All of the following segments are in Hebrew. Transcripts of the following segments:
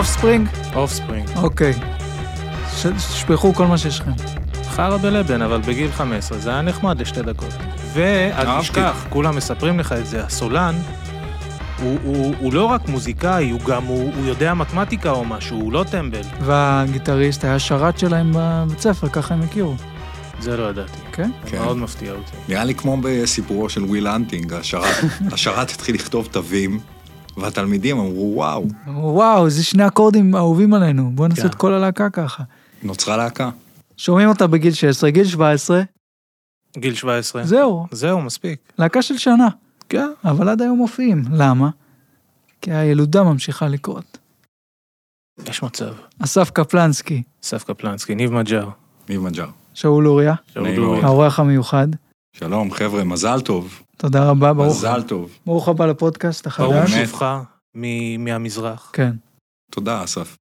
Offspring? Offspring. אוקיי. תשפכו כל מה שיש לכם. חרא בלבן, אבל בגיל 15, זה היה נחמד לשתי דקות. ואל. תשכח, כולם מספרים לך את זה, הסולן, הוא, הוא, הוא לא רק מוזיקאי, הוא גם, הוא, הוא יודע מתמטיקה או משהו, הוא לא טמבל. והגיטריסט היה שרת שלהם בבית ספר, ככה הם הכירו. זה לא ידעתי. כן? זה כן. מאוד מפתיע אותי. נראה לי כמו בסיפורו של Will Hunting, השרת, השרת התחיל לכתוב תווים, והתלמידים אמרו, וואו, וואו, זה שני אקורדים אהובים עלינו, בואו נעשה כן. את כל הלהקה ככה. נוצרה להקה. שומעים אותה בגיל 16, גיל 17, גיל 17. זהו, זהו, מספיק. להקה של שנה. כן. אבל עד היום מופיעים. למה? כי הילודה ממשיכה לקרות. יש מצב. אסף קפלנסקי, אסף קפלנסקי, ניב מג'אר. ניב מג'אר. שאול אוריה, שאול. מאוד. האורח המיוחד. שלום, חבר'ה, מזל טוב. תודה רבה, ברוך, מזל טוב. ברוך הבא לפודקאסט ברוך החדש. באמת. שובך מ- מהמזרח. כן. תודה, אסף.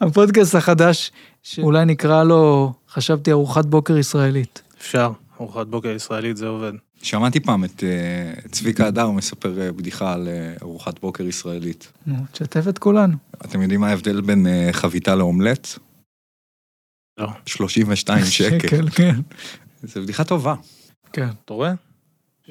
הפודקאסט החדש, שאולי נקרא לו, חשבתי ארוחת בוקר ישראלית. אפשר, ארוחת בוקר ישראלית זה עובד. שמעתי פעם את אה, צביקה הדר מספר אה, בדיחה על אה, ארוחת בוקר ישראלית. נו, תשתף את כולנו. אתם יודעים מה ההבדל בין חביתה לאומלט? לא. 32 שקל. כן. זו בדיחה טובה. כן. אתה רואה?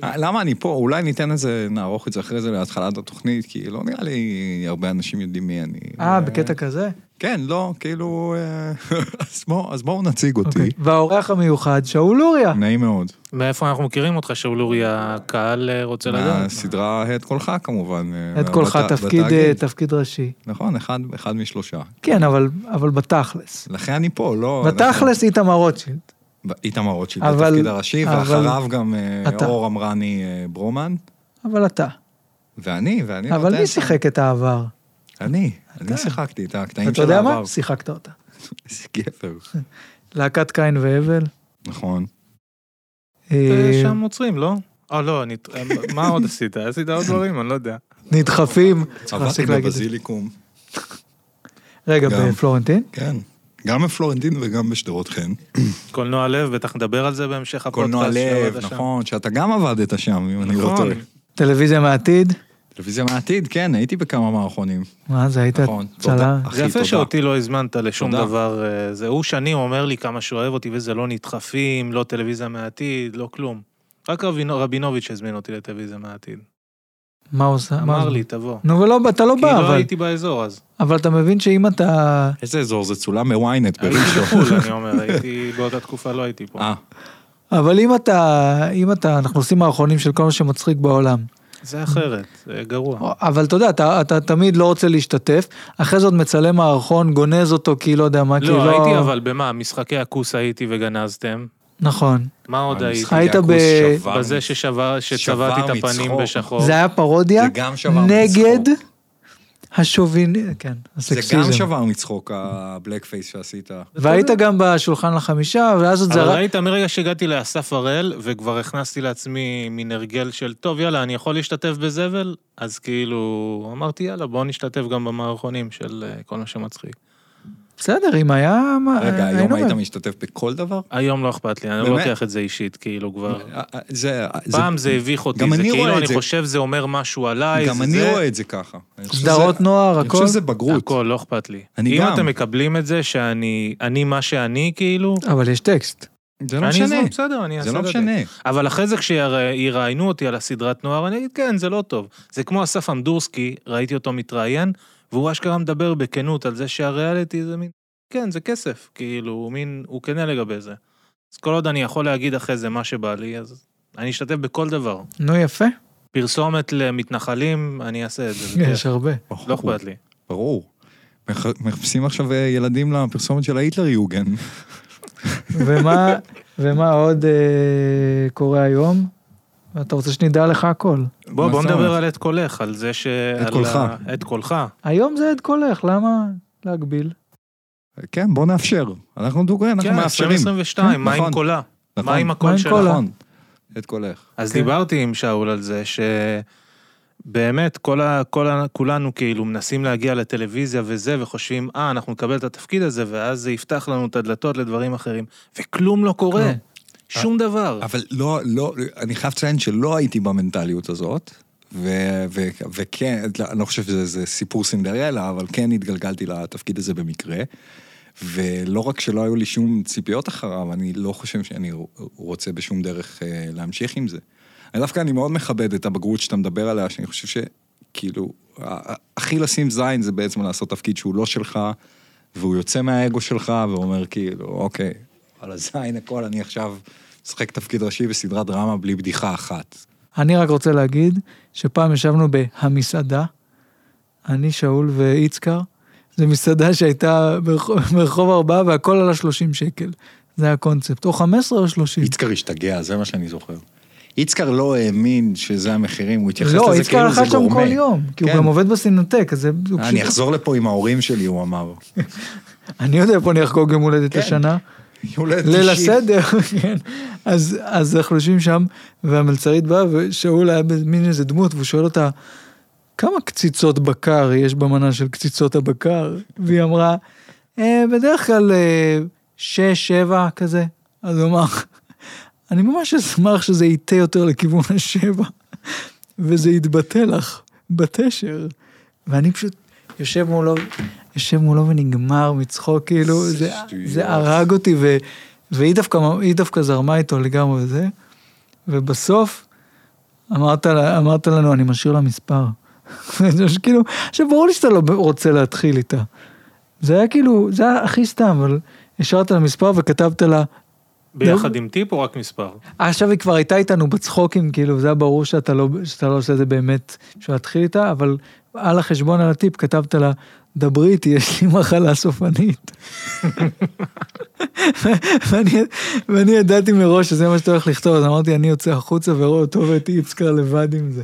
אה, למה אני פה? אולי ניתן את זה, נערוך את זה אחרי זה להתחלת התוכנית, כי לא נראה לי הרבה אנשים יודעים מי אני. אה, בקטע כזה? כן, לא, כאילו... אה, אז בואו אז בואו נציג אותי. אוקיי. והאורח המיוחד, שאול אוריה. נעים מאוד. מאיפה אנחנו מכירים אותך, שאול אורי, הקהל אה, רוצה לדעת? מהסדרה הד קולך כמובן. אה, את קולך בת- תפקיד. אה, תפקיד ראשי. נכון, אחד, אחד משלושה. כן, אבל, אבל בתכלס. לכן אני פה, לא... בתכלס איתמר רוטשילד. איתמר רוטשילד, אבל- בתפקיד הראשי, אבל- ואחריו גם אה, אתה. אור אמרני אה, ברומן, אבל אתה. ואני, ואני אבל מי שם- שיחק את העבר? אני, אתה. אני שיחקתי את הקטעים אתה של יודע העבר. מה? שיחקת אותה. איזה גבר. להקת קין והבל. נכון. אה, שם עוצרים, לא? אה, לא, אני... מה עוד עשית? עשית עוד דברים? אני לא יודע. נדחפים. צריך עבדתי. בבזיליקום, רגע. בפלורנטין? כן. גם בפלורנטין וגם בשדרות חן. קולנוע לב, בטח נדבר על זה בהמשך הפודקאסט. קולנוע לב. נכון, שאתה גם עבדת שם, אם אני לא נכון. טועה. טלוויזיה מהעתיד? טלוויזיה מהעתיד, כן, הייתי בכמה מערכונים. מה זה, היית נכון, צלם? זה יפה. שאותי לא הזמנת לשום. דבר. אה, זה הוא שנים אומר לי כמה שהוא אוהב אותי, וזה לא נדחפים, לא טלוויזיה מהעתיד, לא כלום. רק רבינו- רבינוביץ' הזמין אותי לטלוויזיה מהעתיד. מה עושה? אמר? לי, תבוא. נו, ולא, אתה לא כי בא, לא אבל... הייתי באזור אז. אבל אתה מבין שאם אתה... איזה אזור זה צולם מוויינט הייתי בראשון. בחו"ל, אני אומר, הייתי, באותה תקופה לא הייתי פה. אה, אבל אם אתה... אם אתה... אנחנו עושים מערכונים של כל מה שמצחיק בעולם. זה אחרת, זה גרוע. אבל אתה יודע, אתה, אתה תמיד לא רוצה להשתתף, אחרי עוד מצלם מערכון, גונז אותו כי לא יודע מה, כי לא, לא... הייתי אבל במה, משחקי הכוס הייתי וגנזתם. נכון. מה עוד היית הכוס ב- בזה ששבר- שבר שצבעתי את הפנים. בשחור. זה היה פרודיה זה גם שבר נגד. השובין... כן, זה גם הסקסיזם. שבר מצחוק, הבלק פייס שעשית. והיית גם בשולחן לחמישה, ואז עוד אבל זרק... ראית, מרגע שהגעתי לאסף הראל, וכבר הכנסתי לעצמי מין הרגל של, טוב, יאללה, אני יכול להשתתף בזבל? אז כאילו, אמרתי, יאללה, בוא נשתתף גם במערכונים של אה, כל מה שמצחיק. בסדר, אם היה... רגע, היום היית. משתתף בכל דבר? היום לא אכפת לי, אני לא? לוקח את זה אישית, כאילו כבר. אה, אה, זה... פעם זה הביך אותי, גם זה אני כאילו, אני זה. חושב זה אומר משהו עליי, גם זה אני זה. רואה את זה ככה. אני סדרות נוער, אני חושב הכל. שזה בגרות. הכל, לא אכפת לי. אני אם גם. אתם מקבלים את זה שאני אני מה שאני, כאילו, אבל יש טקסט. זה לא אני משנה. אזרום, בסדר, אני אעשה זה לא את זה. משנה. אבל אחרי זה כשיראיינו אותי על הסדרת נוער, אני אגיד, כן, זה לא טוב. זה כמו אסף אמדורסקי, ראיתי אותו מתראיין, והוא אשכרה מדבר בכנות על זה שהריאליטי זה מין, כן, זה כסף, כאילו, הוא מין, הוא כנה לגבי זה. אז כל עוד אני יכול להגיד אחרי זה מה שבא לי, אז אני אשתתף בכל דבר. נו, יפה. פרסומת למתנחלים, אני אעשה את זה. יש. הרבה. לא אכפת לי. ברור. מח- מחפשים עכשיו אה, ילדים לפרסומת של ההיטלר יוגן. ומה, ומה עוד אה, קורה היום? אתה רוצה שנדע לך הכל. בוא, בוא נדבר? על עת קולך, על זה ש... על קולך. עת קולך. היום זה עד קולך, למה להגביל? כן, בוא נאפשר. אנחנו דוגרי, אנחנו כן, מאפשרים. 2022, מה עם נכון. קולה? נכון. מה עם הקול? קולה? נכון. את קולך. אז כן. דיברתי עם שאול על זה, שבאמת, כל ה, כל ה, כולנו כאילו מנסים להגיע לטלוויזיה וזה, וחושבים, אה, אנחנו נקבל את התפקיד הזה, ואז זה יפתח לנו את הדלתות לדברים אחרים, וכלום לא קורה. כלום. שום דבר. אבל לא, לא, אני חייב לציין שלא הייתי במנטליות הזאת, ו- ו- וכן, לא, אני לא חושב שזה סיפור סינדרלה, אבל כן התגלגלתי לתפקיד הזה במקרה. ולא רק שלא היו לי שום ציפיות אחריו, אני לא חושב שאני רוצה בשום דרך אה, להמשיך עם זה. אני דווקא, אני מאוד מכבד את הבגרות שאתה מדבר עליה, שאני חושב שכאילו, הכי לשים זין זה בעצם לעשות תפקיד שהוא לא שלך, והוא יוצא מהאגו שלך ואומר כאילו, אוקיי, על הזין הכל, אני עכשיו משחק תפקיד ראשי בסדרת דרמה בלי בדיחה אחת. אני רק רוצה להגיד שפעם ישבנו בהמסעדה, אני, שאול ואיצקר, זו מסעדה שהייתה ברחוב, ארבעה והכל עלה 30 שקל. זה הקונספט, או 15 או 30. איצקר השתגע, זה מה שאני זוכר. איצקר לא האמין שזה המחירים, הוא התייחס לא, לזה איצקר כאילו זה אכל שם גורמה. כל יום, כי הוא כן. גם עובד בסינמטק, אז זה... אני אחזור לפה עם ההורים שלי, הוא אמר. אני יודע איפה אני אחגוג יום הולדת כן. השנה. ליל 90. הסדר, כן. אז, אז אנחנו יושבים שם, והמלצרית באה, ושאול היה במין איזה דמות, והוא שואל אותה, כמה קציצות בקר יש במנה של קציצות הבקר? והיא אמרה, אה, בדרך כלל אה, שש, שבע כזה. אז הוא אמר, אני ממש אשמח שזה ייטה יותר לכיוון השבע, וזה יתבטא לך בתשר. ואני פשוט יושב מולו, יושב מולו ונגמר מצחוק, כאילו, זה זה, הרג אותי, ו, והיא דווקא, דווקא זרמה איתו לגמרי וזה, ובסוף אמרת, אמרת לנו, אני משאיר לה מספר. כאילו, עכשיו ברור לי שאתה לא רוצה להתחיל איתה. זה היה כאילו, זה היה הכי סתם, אבל השארת לה מספר וכתבת לה, ביחד עם טיפ או רק מספר? עכשיו היא כבר הייתה איתנו בצחוקים, כאילו, זה היה ברור שאתה לא, שאתה לא עושה את זה באמת בשביל להתחיל איתה, אבל על החשבון, על הטיפ, כתבת לה, דברי איתי, יש לי מחלה סופנית. ואני, ואני ידעתי מראש שזה מה שאתה הולך לכתוב, אז אמרתי, אני יוצא החוצה ורואה אותו ואת איצקר לבד עם זה.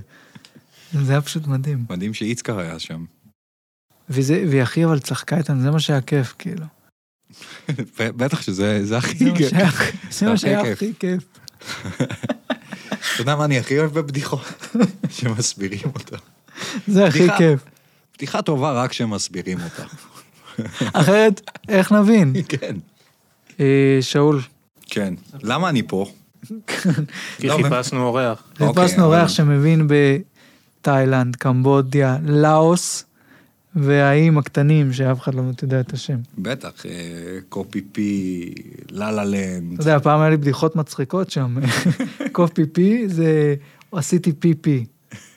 זה היה פשוט מדהים. מדהים שאיצקר היה שם. וזה, והיא הכי אבל צחקה איתנו, זה מה שהיה כיף, כאילו. בטח שזה זה הכי כיף. זה מה שהיה. הכי כיף. אתה יודע מה אני הכי אוהב בבדיחות? שמסבירים אותה. זה הכי. כיף. בדיחה טובה רק כשמסבירים אותה. אחרת, איך נבין? כן. אה, שאול, כן. למה אני פה? כי לא, חיפשנו אורח. אוקיי, חיפשנו אבל- אורח שמבין בתאילנד, קמבודיה, לאוס, והאיים הקטנים שאף אחד לא יודע את השם. בטח, אה, קופי פי, לה לה לנד. אתה יודע, פעם היה לי בדיחות מצחיקות שם. קופי פי זה עשיתי פי פי.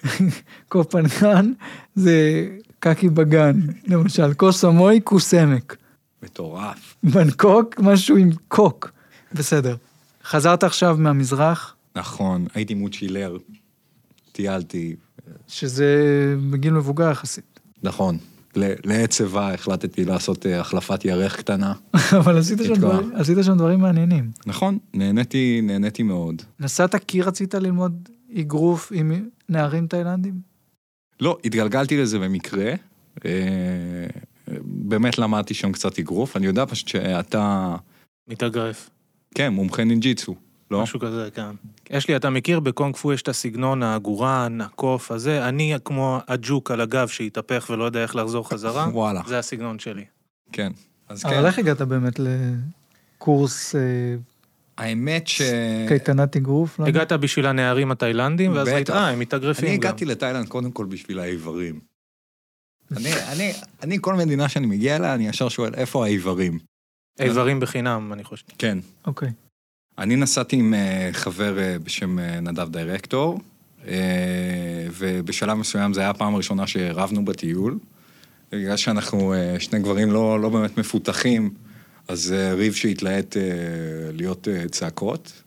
קופנגן זה קקי בגן, למשל. כוס המוי, כוס עמק. מטורף. בנקוק, משהו עם קוק. בסדר. חזרת עכשיו מהמזרח, נכון, הייתי מוצ'ילר. טיילתי. שזה בגיל מבוגר יחסית. נכון. ל- לעת שיבה החלטתי לעשות אה, החלפת ירך קטנה. אבל עשית שם. דברים, עשית שם דברים מעניינים. נכון, נהניתי, נהניתי מאוד. נסעת כי רצית ללמוד אגרוף עם נערים תאילנדים? לא, התגלגלתי לזה במקרה. אה, באמת למדתי שם קצת אגרוף. אני יודע פשוט שאתה, מתאגרף. כן, מומחה נינג'יצו, לא? משהו כזה, כן. יש לי, אתה מכיר, בקונג פו יש את הסגנון העגורן, הקוף הזה, אני כמו הג'וק על הגב שהתהפך ולא יודע איך לחזור חזרה, וואלה, זה הסגנון שלי. כן. אז אבל כן, איך הגעת באמת לקורס אה, האמת ש... קייטנת אגרוף? לא. הגעת בשביל הנערים התאילנדים, ואז ראית, בטח. אה, הם מתאגרפים אני גם. הגעתי לתאילנד קודם כל בשביל האיברים. אני, אני, אני, כל מדינה שאני מגיע אליה, אני ישר שואל, איפה האיברים? איברים בחינם, אני חושב. כן. אוקיי. אני נסעתי עם אה, חבר אה, בשם אה, נדב דירקטור, ובשלב מסוים זה היה הפעם הראשונה שרבנו בטיול. בגלל שאנחנו שני גברים לא, לא באמת מפותחים, אז ריב שהתלהט להיות צעקות.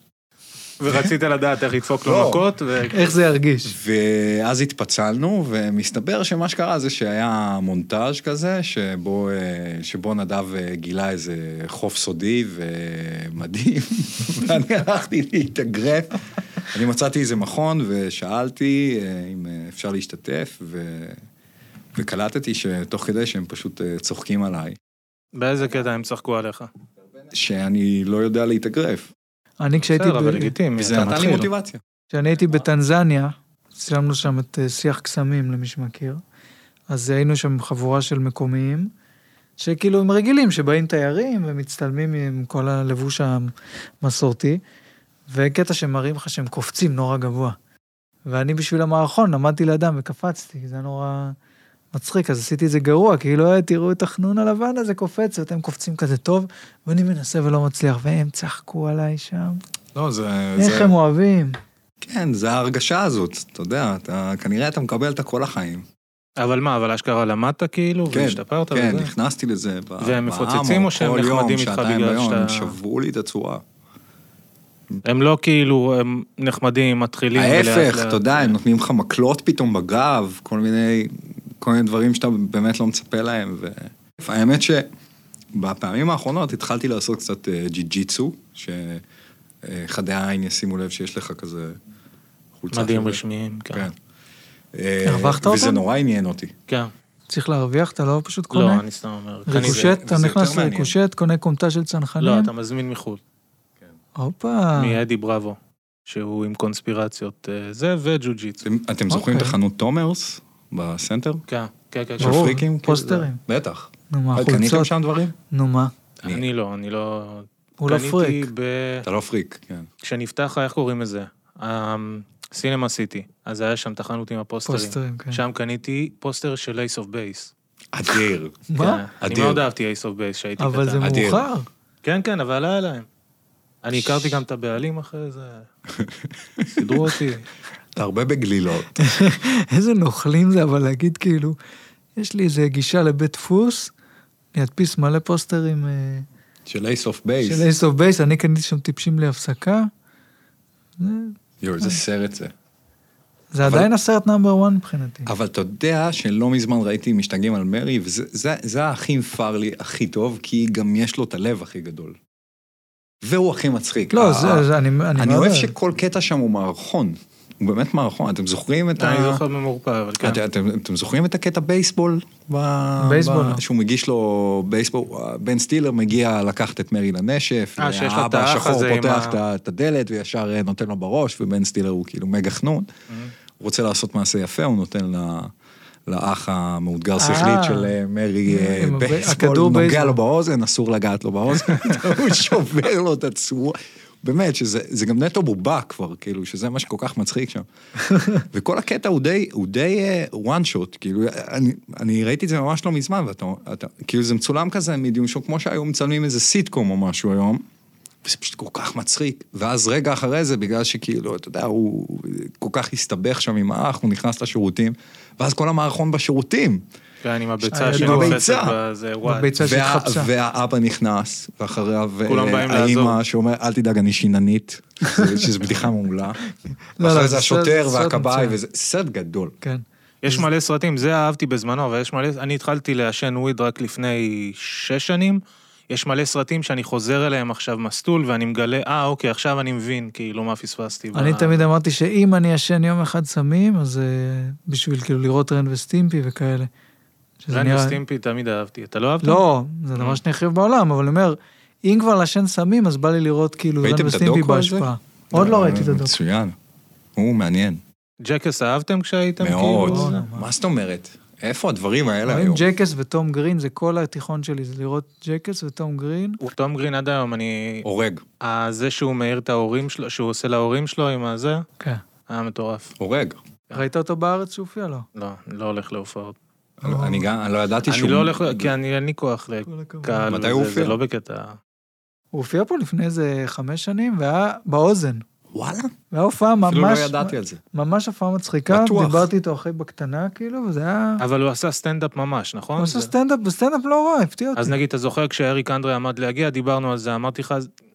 ורצית לדעת איך לדפוק לו לא. מכות, ו... איך זה ירגיש? ואז התפצלנו, ומסתבר שמה שקרה זה שהיה מונטאז' כזה, שבו, אה, שבו נדב אה, גילה איזה חוף סודי ומדהים, ואני הלכתי להתאגרף. אני מצאתי איזה מכון ושאלתי אה, אם אפשר להשתתף, ו... וקלטתי שתוך כדי שהם פשוט צוחקים עליי, באיזה קטע הם צחקו עליך? שאני לא יודע להתאגרף. אני כשהייתי בסדר, אבל לגיטימי, אתה נתן לי. מוטיבציה. כשאני הייתי בטנזניה, סיימנו שם את אה, שיח קסמים, למי שמכיר. אז היינו שם חבורה של מקומיים, שכאילו הם רגילים, שבאים תיירים ומצטלמים עם כל הלבוש המסורתי, וקטע שמראים לך שהם קופצים נורא גבוה. ואני בשביל המערכון למדתי לידם וקפצתי, זה נורא מצחיק, אז עשיתי את זה גרוע, כאילו, "אה, תראו את החנון הלבן הזה קופץ, ואתם קופצים כזה טוב, ואני מנסה ולא מצליח, והם צחקו עליי שם. לא, זה... איך זה- הם אוהבים. כן, זה ההרגשה הזאת, אתה יודע, אתה, כנראה אתה מקבל אותה כל החיים. אבל מה, אבל אשכרה למדת כאילו, כן, והשתפרת כן, וזה? נכנסתי לזה. והם מפוצצים או שהם נחמדים איתך בגלל ביום, שאתה- הם שברו לי את הצורה. הם לא כאילו, הם נחמדים, מתחילים. ההפך, אתה יודע, הם נותנים לך מקלות פתאום בגב, כל מיני, כל מיני דברים שאתה באמת לא מצפה להם. ו... האמת שבפעמים האחרונות התחלתי לעשות קצת אה, ג'י-ג'יצו, שחדי העין ישימו לב שיש לך כזה חולצה. מדים רשמיים, כן. כן. אה, הרווחת וזה אותם? נורא עניין אותי. כן. צריך להרוויח, אתה לא פשוט קונה? לא, אני סתם אומר. ריקושט, אתה וזה נכנס. לריקושט, קונה כומתה של צנחנים? לא, אתה מזמין מחו"ל. הופה. מאדי בראבו, שהוא עם קונספירציות אה, זה, וג'ו-ג'יצו. אתם, אתם זוכרים את אוקיי. החנות תומרס בסנטר? כן, כן, כן. של פריקים? פוסטרים. בטח. נו מה, קניתם חולצות? שם דברים? נו מה, אני- אני לא, אני לא... הוא לא קניתי פריק. ב... אתה לא פריק, כן. כשנפתח, איך קוראים לזה? סינמה סיטי. אז היה שם את החנות עם הפוסטרים. פוסטרים, כן. שם קניתי פוסטר של Ace of Base. אדיר. מה? אני אדיר. מאוד אהבתי Ace of Base כשהייתי קטן. אבל זה. מאוחר. כן, כן, אבל היה להם. אני הכרתי גם את הבעלים אחרי זה. סידרו אותי. אתה הרבה בגלילות. איזה נוכלים זה, אבל להגיד כאילו, יש לי איזה גישה לבית דפוס, אני אדפיס מלא פוסטרים אה, של Ace of Base. של Ace of Base, אני קניתי שם טיפשים בלי הפסקה. זה- יואו, איזה סרט זה. זה אבל- עדיין הסרט number 1 מבחינתי. אבל אתה יודע שלא מזמן ראיתי משתגעים על מרי, וזה זה, זה הכי פרלי הכי טוב, כי גם יש לו את הלב הכי גדול. והוא הכי מצחיק. לא, ה- זה, זה- אני אני אני אוהב שכל קטע שם הוא מערכון. הוא באמת מערכון. אתם זוכרים את ה... אני זוכר במעורפל, אבל כן. את- אתם, זוכרים את הקטע בייסבול? בייסבול. שהוא מגיש לו בייסבול, בן סטילר מגיע לקחת את מרי לנשף, אה, האח השחור פותח את הדלת וישר אה, נותן לו בראש, ובן סטילר הוא כאילו מגה חנון. Mm-hmm. הוא רוצה לעשות מעשה יפה, הוא נותן ל... לאח המאותגר אה. שכלית של מרי בייסבול, נוגע. לו באוזן, אסור לגעת לו באוזן, הוא שובר לו את הצורה. באמת, שזה זה גם נטו בובה כבר, כאילו, שזה מה שכל כך מצחיק שם. וכל הקטע הוא די, הוא די one shot, כאילו, אני, אני ראיתי את זה ממש לא מזמן, ואתה, אתה, כאילו זה מצולם כזה מדיום שואו, כמו שהיו מצלמים איזה סיטקום או משהו היום, וזה פשוט כל כך מצחיק. ואז רגע אחרי זה, בגלל שכאילו, אתה יודע, הוא כל כך הסתבך שם עם האח, הוא נכנס לשירותים, ואז כל המערכון בשירותים. כן, עם הביצה שנופסת הביצה. בזה, וואי. בביצה וה, שהתחפשה. והאבא נכנס, ואחריו אה, האימא. שאומר, אל תדאג, אני שיננית, שזו בדיחה מעולה. לא, ואחרי זה זה השוטר והכבאי. וזה סרט גדול. כן. יש מלא סרטים, זה אהבתי בזמנו, אבל יש מלא, אני התחלתי לעשן וויד רק לפני שש שנים. יש מלא סרטים שאני חוזר אליהם עכשיו מסטול, ואני מגלה, אה, אוקיי, עכשיו אני מבין, כאילו, מה פספסתי. אני ב- תמיד אמרתי שאם אני אשן יום אחד סמים, אז אה, בשביל כאילו לראות רן וסטימפי וכאלה. שזה נראה- וסטימפי תמיד אהבתי. אתה לא אהבת? לא, זה דבר שאני הכי אוהב בעולם, אבל אני אומר, אם כבר לעשן סמים, אז בא לי לראות כאילו על זה? בהשפעה. עוד לא ראיתי את הדוקו. מצוין. הוא מעניין. Jackass אהבתם כשהייתם? מאוד. כאילו? זה- מה זאת אומרת? איפה הדברים האלה היום? Jackass וטום גרין, זה כל התיכון שלי, זה לראות Jackass וטום גרין. תום גרין עד היום, אני... הורג. אה, זה שהוא מעיר את ההורים שלו, שהוא עושה להורים שלו עם הזה, כן. היה מטורף. הורג. ראית אותו בארץ שהוא הופיע לו? לא, לא הולך להופעות. אני- גם, אני לא ידעתי שהוא... אני לא הולך, כי אני אין לי כוח. לקהל, מתי הוא וזה- זה הופיע? לא בקטע... הוא הופיע פה לפני איזה חמש שנים, והיה באוזן. וואלה? והיה הופעה אפילו לא ממש, ידעתי על זה. ממש הופעה מצחיקה, בטוח. דיברתי איתו אחרי בקטנה, כאילו, וזה היה... אבל הוא עשה סטנדאפ ממש, נכון? הוא עשה סטנדאפ, בסטנדאפ לא רע, הפתיע אותי. אז נגיד, אתה זוכר כשאריק אנדרי עמד להגיע, דיברנו על זה, אמרתי לך,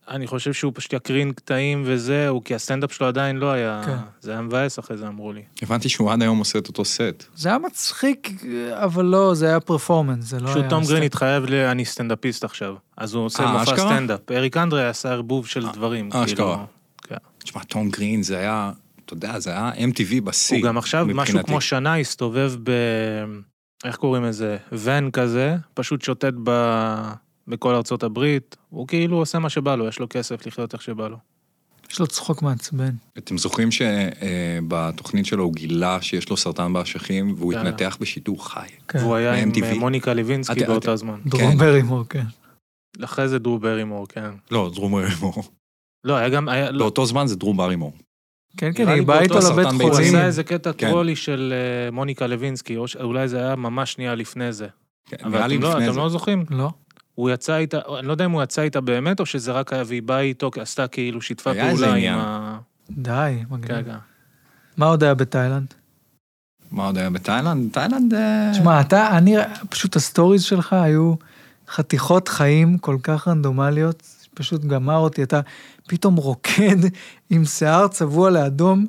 אני חושב שהוא פשוט יקרין קטעים וזהו, כי הסטנדאפ שלו עדיין לא היה... כן. זה היה מבאס אחרי זה, אמרו לי. הבנתי שהוא עד היום עושה את אותו סט. זה היה מצחיק, אבל לא, זה היה פרפורמנס, זה לא היה... פשוט תום גרין. התחייב ל... אני סטנדאפיסט עכשיו. אז הוא עושה אה, מופע אשכרה? סטנדאפ. אריק אנדרי עשה ערבוב של דברים. אה, כאילו. אשכרה. כן. תשמע, תום גרין זה היה, אתה יודע, זה היה MTV בשיא. הוא גם עכשיו, משהו מבחינתי. כמו שנה, הסתובב ב... איך קוראים לזה? ון כזה, פשוט שוטט ב... בכל ארצות הברית. הוא כאילו עושה מה שבא לו, יש לו כסף לחיות איך שבא לו. יש לו צחוק מעצבן. אתם זוכרים שבתוכנית שלו הוא גילה שיש לו סרטן באשכים, והוא כן. התנתח בשידור חי. כן. והוא היה עם. אה, מוניקה לוינסקי את- זמן. דרום כן. ברימור, כן. אחרי זה דרו ברימור, כן. לא, דרום ברימור. לא, היה גם, היה, לא, באותו זמן זה דרום ברימור. כן, כן, היא באה איתו לבית סרטן הוא. חולים. עשה איזה קטע כן. טרולי של אה, מוניקה לוינסקי, או שאולי זה היה ממש שנייה לפני זה. כן, אבל נראה לי אתם לא- לפני אתם זה. לא זוכרים? לא. הוא יצא איתה, אני לא יודע אם הוא יצא איתה באמת, או שזה רק היה והיא באה איתו, עשתה כאילו שיתפה היה איזה פעולה עם עניין. ה... די, כן, מגניב. כן. מה עוד היה בתאילנד? מה עוד היה בתאילנד? תאילנד... אה, תשמע, אתה, אני, פשוט הסטוריז שלך היו חתיכות חיים כל כך רנדומליות, פשוט גמר אותי, אתה פתאום רוקד עם שיער צבוע לאדום,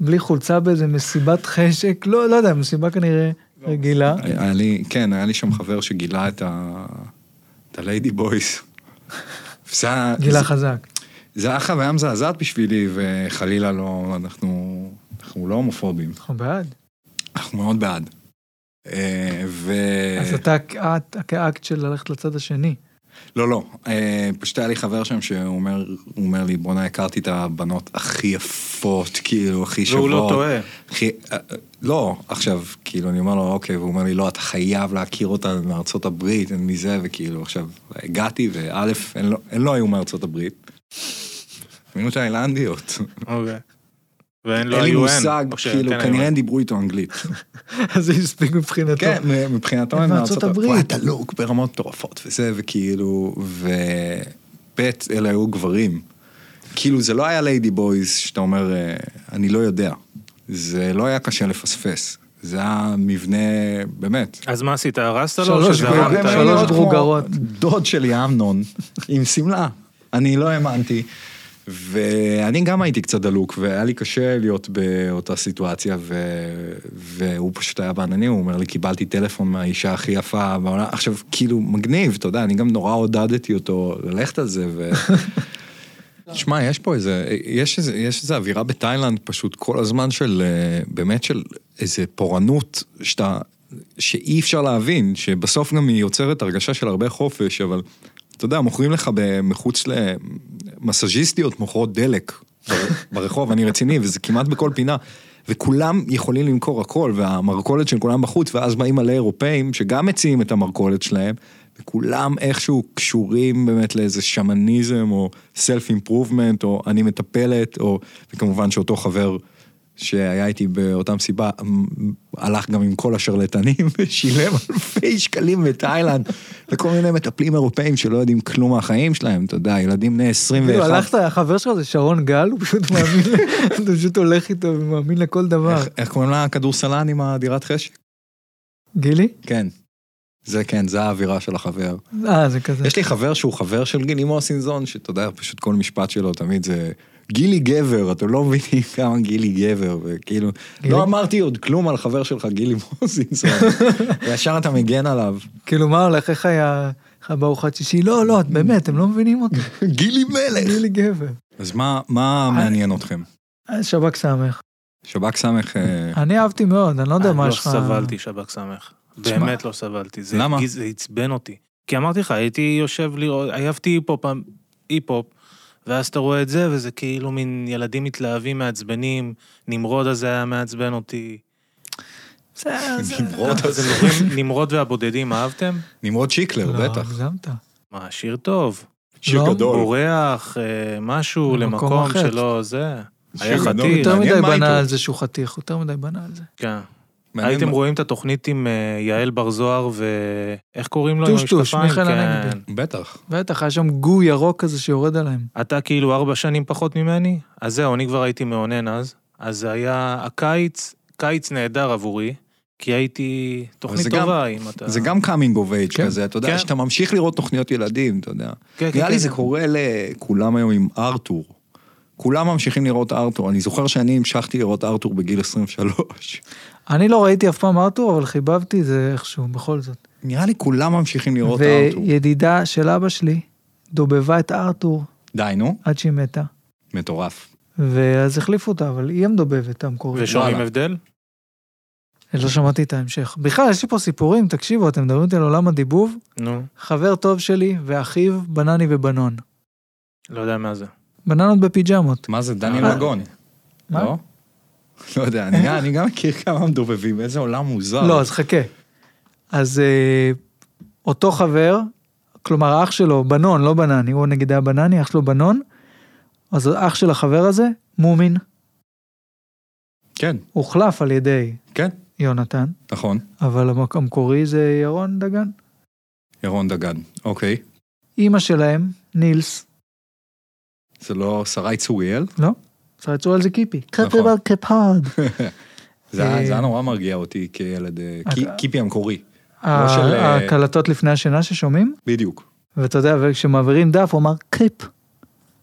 בלי חולצה באיזה מסיבת חשק, לא, לא יודע, מסיבה כנראה רגילה. היה לי, כן, היה לי שם חבר שגילה את ה... את ה ladyboys. גילה חזק. זה היה חוויה מזעזעת בשבילי, וחלילה לא, אנחנו, אנחנו לא הומופובים, אנחנו בעד. אנחנו מאוד בעד. אה, ו... אז אתה את- כאקט של ללכת לצד השני. לא, לא, אה, פשוט היה לי חבר שם שהוא אומר, הוא אומר לי, בואנה, הכרתי את הבנות הכי יפות, כאילו, הכי שוות. והוא לא טועה. הכי, אה, לא, עכשיו, כאילו, אני אומר לו, אוקיי, והוא אומר לי, לא, אתה חייב להכיר אותה מארצות הברית, אין מזה, וכאילו, עכשיו, הגעתי, וא', הן לא, לא היו מארצות הברית. הן היו תאילנדיות. אוקיי. והן לא אין לי. מושג, או שכן כאילו, כנראה. הם דיברו איתו אנגלית. אז זה הספיק מבחינתו. כן, מבחינתו הם מארצות הברית. וואי, דלוק ברמות מטורפות וזה, וכאילו, וב' אלה היו גברים. כאילו, זה לא היה ליידי בויז שאתה אומר, אה, אני לא יודע. זה לא היה קשה לפספס. זה היה מבנה, באמת. אז מה עשית, הרסת לו? שלוש שלוש מאוד ברוגרות. דוד שלי, אמנון, עם שמלה. אני לא האמנתי. ואני גם הייתי קצת דלוק, והיה לי קשה להיות באותה סיטואציה, ו... והוא פשוט היה בעננים, הוא אומר לי, קיבלתי טלפון מהאישה הכי יפה בעולם. עכשיו, כאילו, מגניב, אתה יודע, אני גם נורא עודדתי אותו ללכת על זה, ו... תשמע, יש פה איזה, יש איזה, יש איזה אווירה בתאילנד פשוט כל הזמן של, אה, באמת של איזה פורענות שאתה, שאי אפשר להבין, שבסוף גם היא יוצרת הרגשה של הרבה חופש, אבל אתה יודע, מוכרים לך מחוץ למסאז'יסטיות, מוכרות דלק בר- ברחוב, אני רציני, וזה כמעט בכל פינה. וכולם יכולים למכור הכל, והמרכולת של כולם בחוץ, ואז באים מלא אירופאים שגם מציעים את המרכולת שלהם, וכולם איכשהו קשורים באמת לאיזה שמניזם, או סלף אימפרובמנט, או אני מטפלת, או, וכמובן שאותו חבר שהיה איתי באותה מסיבה, הלך גם עם כל השרלטנים ושילם אלפי שקלים בתאילנד לכל מיני מטפלים אירופאים שלא יודעים כלום מהחיים שלהם, אתה יודע, ילדים בני 21. כאילו הלכת, החבר שלך זה שרון גל, הוא פשוט מאמין, אתה פשוט הולך איתו ומאמין לכל דבר. איך- קוראים לה הכדורסלן עם הדירת חשק? גילי? כן. זה כן, זה האווירה של החבר. אה, זה כזה. יש לי חבר שהוא חבר של גילי מוסינזון, שאתה יודע, פשוט כל משפט שלו תמיד זה גילי גבר, אתם לא מבינים כמה גילי גבר, וכאילו, גילי? לא אמרתי עוד כלום על חבר שלך גילי מוסינזון, וישר אתה מגן עליו. כאילו, מה הולך, איך היה לך בארוחת שישי? לא, לא, את באמת, הם לא מבינים אותי. גילי מלך. גילי גבר. אז מה, מה מעניין אתכם? אה, שב"כ סמך. שב"כ סמך, אה, אני אהבתי מאוד, אני לא יודע מה לא יש לך. סבלתי שב"כ סמך. באמת לא סבלתי. זה למה? זה עצבן אותי. כי אמרתי לך, הייתי יושב לראות, עייפתי היפ-הופ, היפ-הופ, ואז אתה רואה את זה, וזה כאילו מין ילדים מתלהבים מעצבנים, נמרוד הזה היה מעצבן אותי. נמרוד זוכרים, נמרוד והבודדים, אהבתם? נמרוד שיקלר, לא, בטח. הגזמת. מה, שיר טוב. שיר לא. גדול. בורח, אה, משהו למקום. שלא זה. היה. חתיך. יותר מדי בנה. על זה שהוא חתיך, יותר מדי בנה על זה. כן. מעניין הייתם מה- רואים את התוכנית עם אה, יעל בר זוהר ו... איך קוראים לו? עם טושטוש, המשקפיים? מיכאל כן. הנגבי. בטח. בטח, היה שם גו ירוק כזה שיורד עליהם. אתה כאילו ארבע שנים פחות ממני? אז זהו, אני כבר הייתי מאונן אז. אז זה היה הקיץ, קיץ נהדר עבורי, כי הייתי תוכנית זה גם- טובה, אם אתה... זה גם coming of age כן. כזה, אתה יודע, כן. שאתה ממשיך לראות תוכניות ילדים, אתה יודע. כן, כן, נראה לי כן. זה קורה לכולם היום עם ארתור. כולם ממשיכים לראות ארתור. אני זוכר שאני המשכתי לראות ארתור בגיל 23. אני לא ראיתי אף פעם ארתור, אבל חיבבתי את זה איכשהו, בכל זאת. נראה לי כולם ממשיכים לראות ארתור. וידידה של אבא שלי דובבה את ארתור די, נו, עד שהיא מתה. מטורף. ואז החליפו אותה, אבל היא המדובבת המקורית. ושומעים. הבדל? לא שמעתי את ההמשך. בכלל, יש לי פה סיפורים, תקשיבו, אתם מדברים איתי על עולם הדיבוב? נו, חבר טוב שלי ואחיו, בנני ובנון. לא יודע מה זה. בננות בפיג'מות. מה זה, דניאל אה. מגון? מה? לא? לא יודע, אני אני גם מכיר כמה מדובבים, איזה עולם מוזר. לא, אז חכה. אז אה, אותו חבר, כלומר האח שלו, בנון, לא בנני, הוא נגיד היה בנני, אח שלו בנון, אז האח של החבר הזה, מומין, כן, הוחלף על ידי כן, יונתן, נכון. אבל המק- המקורי זה ירון דגן. ירון דגן, אוקיי. אימא שלהם, נילס, זה לא שרי צוריאל? לא? צריך לצור על זה קיפי. נכון. קטריבל קפארד. זה היה אה, זה היה נורא מרגיע אותי כילד, אה, אתה- קיפי המקורי. אה, הקלטות לפני השינה ששומעים, בדיוק. ואתה יודע, וכשמעבירים דף הוא אמר קיפ.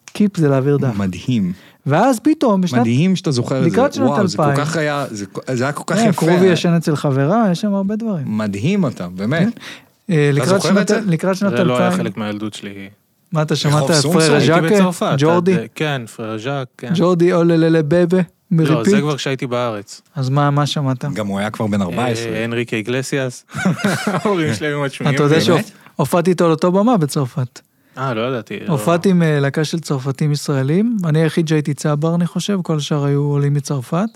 קיפ זה להעביר דף. מדהים. ואז פתאום בשנת... מדהים שאתה זוכר את זה. לקראת שנות וואו, זה כל 2000. כך היה, זה זה היה כל כך אה, יפה. כרובי ישן אצל חברה, יש שם הרבה דברים. מדהים אתה, באמת. אה, לקראת זוכר שנת- את זה? לקראת שנת זה לא היה 2000, חלק מהילדות שלי. מה אתה שמעת? פררה ז'קה? בצרפת. ג'ורדי? עד- כן, פררה ז'אק, כן. ג'ורדי אולללה בבה? לא, מריפיט? זה כבר כשהייתי בארץ. אז מה מה שמעת? גם הוא היה כבר בן 14. אה, הנריקה איגלסיאס. ההורים שלי היו משמיעים. אתה יודע? שהופעתי איתו על אותו במה בצרפת. אה, לא ידעתי. לא. הופעתי עם אה, להקה של צרפתים ישראלים, אני היחיד שהייתי צבר אני חושב, כל השאר היו עולים מצרפת.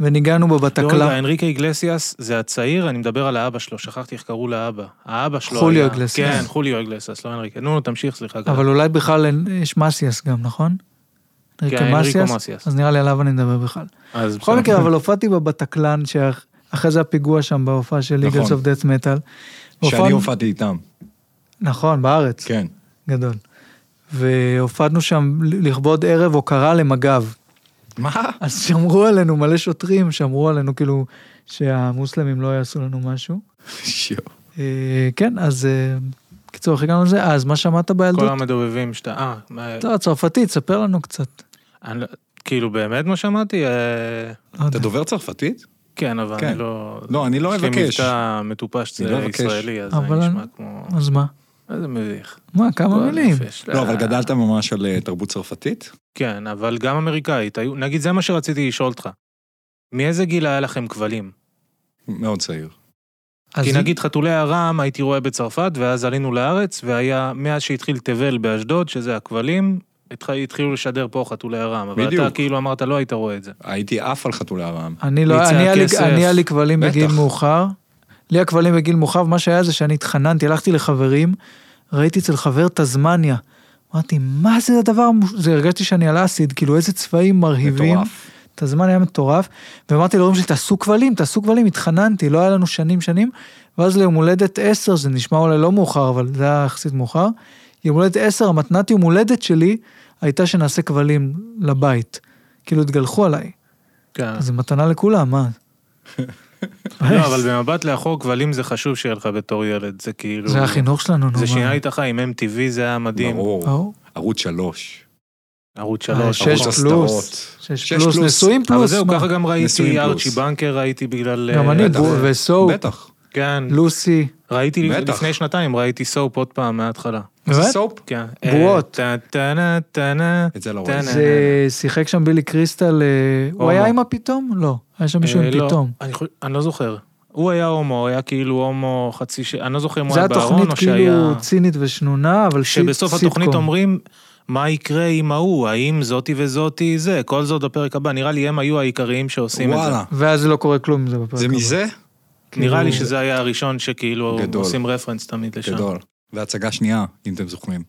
וניגענו בו לא, רגע, בתקלה. הנריקה איגלסיאס זה הצעיר, אני מדבר על האבא שלו, שכחתי איך קראו לאבא. האבא שלו חוליו היה... איגלסיאס. כן, חוליו איגלסיאס, לא הנריקה. נו, תמשיך, סליחה. אבל אולי בכלל יש מסיאס גם, נכון? כן, אנריקה אנריקו מסיאס? אז נראה לי עליו אני מדבר בכלל. אז בכל מקרה, אבל הופעתי בה בתקלן, שאחרי זה הפיגוע שם בהופעה של ליגלס נכון. אוף דאט מטאל. שאני הופעתי איתם. נכון, בארץ, כן. גדול. והופענו שם לכבוד ערב הוקרה למג"ב. מה? אז שמרו עלינו מלא שוטרים, שמרו עלינו כאילו שהמוסלמים לא יעשו לנו משהו. שיו. אה, כן, אז אה, קיצור, איך הגענו לזה? אז מה שמעת כל בילדות? המדובבים שאתה... אה, מה- לא, צרפתית, ספר לנו קצת. אני לא- כאילו, באמת מה שמעתי? אה, לא. אתה דובר צרפתית? כן, אבל כן. אני לא... לא, אני לא יש לי אבקש. מבטא מטופש לא אבקש. ישראלי, אז אבל זה אני- נשמע כמו... אז מה? איזה מביך. מה, כמה מילים. לא, אבל גדלת ממש על אה, תרבות צרפתית? כן, אבל גם אמריקאית. נגיד, זה מה שרציתי לשאול אותך. מאיזה גיל היה לכם כבלים? מאוד צעיר. כי נגיד חתולי הרם הייתי רואה בצרפת, ואז עלינו לארץ, והיה, מאז שהתחיל תבל באשדוד, שזה הכבלים, התח- התחילו לשדר פה חתולי הרם. אבל בדיוק. אתה כאילו אמרת, לא היית רואה את זה. הייתי עף על חתולי הרעם. אני לא, אני היה לי- כבלים. בגיל מאוחר. לי הכבלים בגיל מאוחר, מה שהיה זה שאני התחננתי, הלכתי לחברים, ראיתי אצל חבר תזמניה. אמרתי, מה זה הדבר, המוש-" זה הרגשתי שאני על אסיד, כאילו איזה צבעים מרהיבים. מטורף. תזמן היה מטורף, ואמרתי להורים שלי, תעשו כבלים, תעשו כבלים, התחננתי, לא היה לנו שנים שנים, ואז ליום הולדת 10, זה נשמע אולי לא מאוחר, אבל זה היה יחסית מאוחר, יום הולדת 10, המתנת יום הולדת שלי, הייתה שנעשה כבלים לבית. כאילו התגלחו עליי, כן. זה מתנה לכולם, מה? לא, אבל במבט לאחור, כבלים זה חשוב שיהיה לך בתור ילד, זה כאילו... זה החינוך שלנו, נו, זה? שינה לי את החיים, MTV זה היה מדהים. ברור. ערוץ שלוש. ערוץ אה, שלוש. שש ערוץ פלוס, הסדרות. שש שש פלוס, פלוס. נשואים אבל פלוס, זהו, מה? ככה גם ראיתי. ארצ'י בנקר, ראיתי בגלל... גם אה, אני. בו- וסופ, בטח. כן, לוסי, ראיתי בטח. לפני שנתיים, ראיתי סופ עוד פעם מההתחלה. זה באמת? סופ? כן. בועות. אה, טה, טה, טה, את זה לא. זה שיחק שם בילי קריסטל, אה, הוא. היה עם הפתאום? לא, היה שם מישהו אה, עם לא, פתאום. אני לא זוכר. הוא היה הומו, הוא היה כאילו הומו חצי ש... אני לא זוכר אם הוא זה היה בארון תוכנית או כאילו שהיה... צינית ושנונה, אבל שבסוף סיטקום. התוכנית אומרים, מה יקרה עם ההוא, האם זאתי וזאתי זה, כל זאת בפרק הבא, נראה לי הם היו העיקריים שעושים את זה. וואלה. ואז לא קורה כלום עם זה בפרק זה הבא. מזה? נראה לי כאילו- שזה היה הראשון שכאילו גדול. עושים רפרנס תמיד לשם. גדול. והצגה שנייה, אם אתם זוכרים.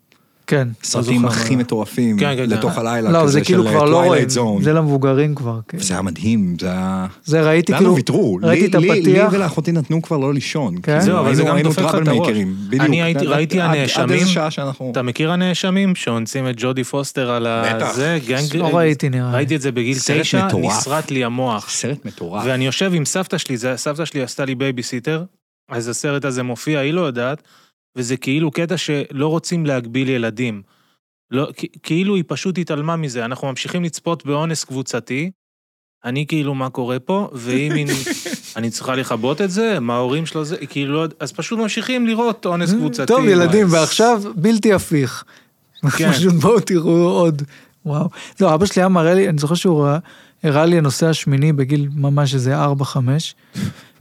כן. סרטים הכי מטורפים כן, כן, לתוך כן. הלילה, לא, כזה זה כאילו של כבר לא רואים. זה למבוגרים כבר. כן. זה היה מדהים, זה היה... זה ראיתי כאילו, הם ויתרו? ראיתי לי- את הפתיח. לי ולאחותי נתנו כבר לא לישון. כן? כאילו, זהו, אבל זה גם דופק לך את הראש. אני ראיתי הנאשמים. אתה מכיר הנאשמים שאונסים את ג'ודי פוסטר על בטח. הזה? gang... לא ראיתי נראה לי. ראיתי את זה בגיל תשע. נשרט לי המוח. סרט מטורף. ואני יושב עם סבתא שלי, זה- סבתא שלי עשתה לי בייביסיטר, אז הסרט הזה מופיע, היא לא יודעת, וזה כאילו קטע שלא רוצים להגביל ילדים. לא, כאילו היא פשוט התעלמה מזה, אנחנו ממשיכים לצפות באונס קבוצתי, אני כאילו, מה קורה פה, והיא מין, אני צריכה לכבות את זה, מה ההורים שלו זה, היא כאילו, לא- אז פשוט ממשיכים לראות אונס קבוצתי. טוב, ילדים, וואי, ועכשיו בלתי הפיך. כן. פשוט בואו תראו עוד. וואו. לא, אבא שלי היה מראה לי, אני זוכר שהוא ראה- הראה לי הנושא השמיני בגיל ממש איזה 4-5,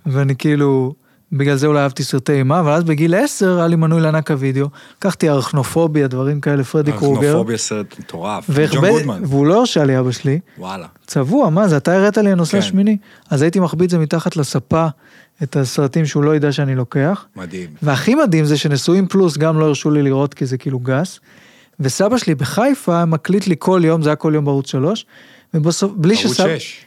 ואני כאילו, בגלל זה אולי אהבתי סרטי אימה, אבל אז בגיל 10 היה לי מנוי לענק הוידאו, לקחתי ארכנופוביה, דברים כאלה, פרדי קרוגר, ארכנופוביה סרט מטורף. ג'ון גודמן. והוא לא הרשה לי אבא שלי, וואלה. צבוע, מה זה, אתה הראת לי הנושא כן. השמיני, אז הייתי מחביא את זה מתחת לספה, את הסרטים שהוא לא ידע שאני לוקח. מדהים. והכי מדהים זה שנשואים פלוס גם לא הרשו לי לראות כי זה כאילו גס. וסבא שלי בחיפה מקליט לי כל יום, זה היה כל יום בערוץ שלוש, ובסוף, בלי ערוץ שסבא... 6.